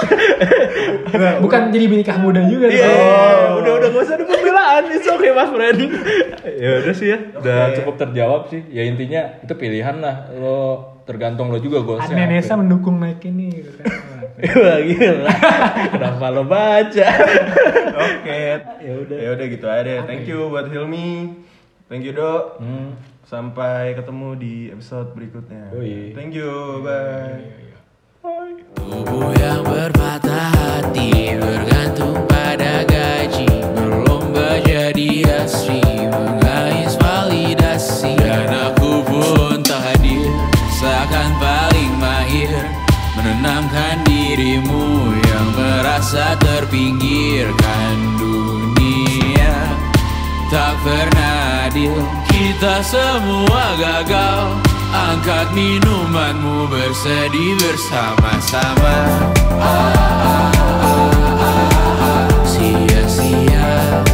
Bukan jadi nikah muda juga. Iya, tuh. oh, udah udah gak usah ada pembelaan, it's okay mas friend. ya udah sih ya, udah Oke. cukup terjawab sih. Ya intinya itu pilihan lah, lo tergantung lo juga goalsnya. Adnan apa. Nesa mendukung naik ini. Wah gila, kenapa lo baca? Oke. Ya udah. Ya udah gitu aja. deh. Thank you buat Hilmi. Thank you, Dok. Hmm. Sampai ketemu di episode berikutnya. Yoi. Thank you. Bye. Tubuh yang berpatah hati bergantung pada gaji Berlomba jadi asri mengais validasi Dan aku pun tak hadir seakan paling mahir Menenangkan dirimu yang merasa terpinggirkan dunia tak pernah adil. Kita semua gagal. Angkat minumanmu bersedih bersama-sama. Ah, ah, ah, ah, ah, Sia-sia.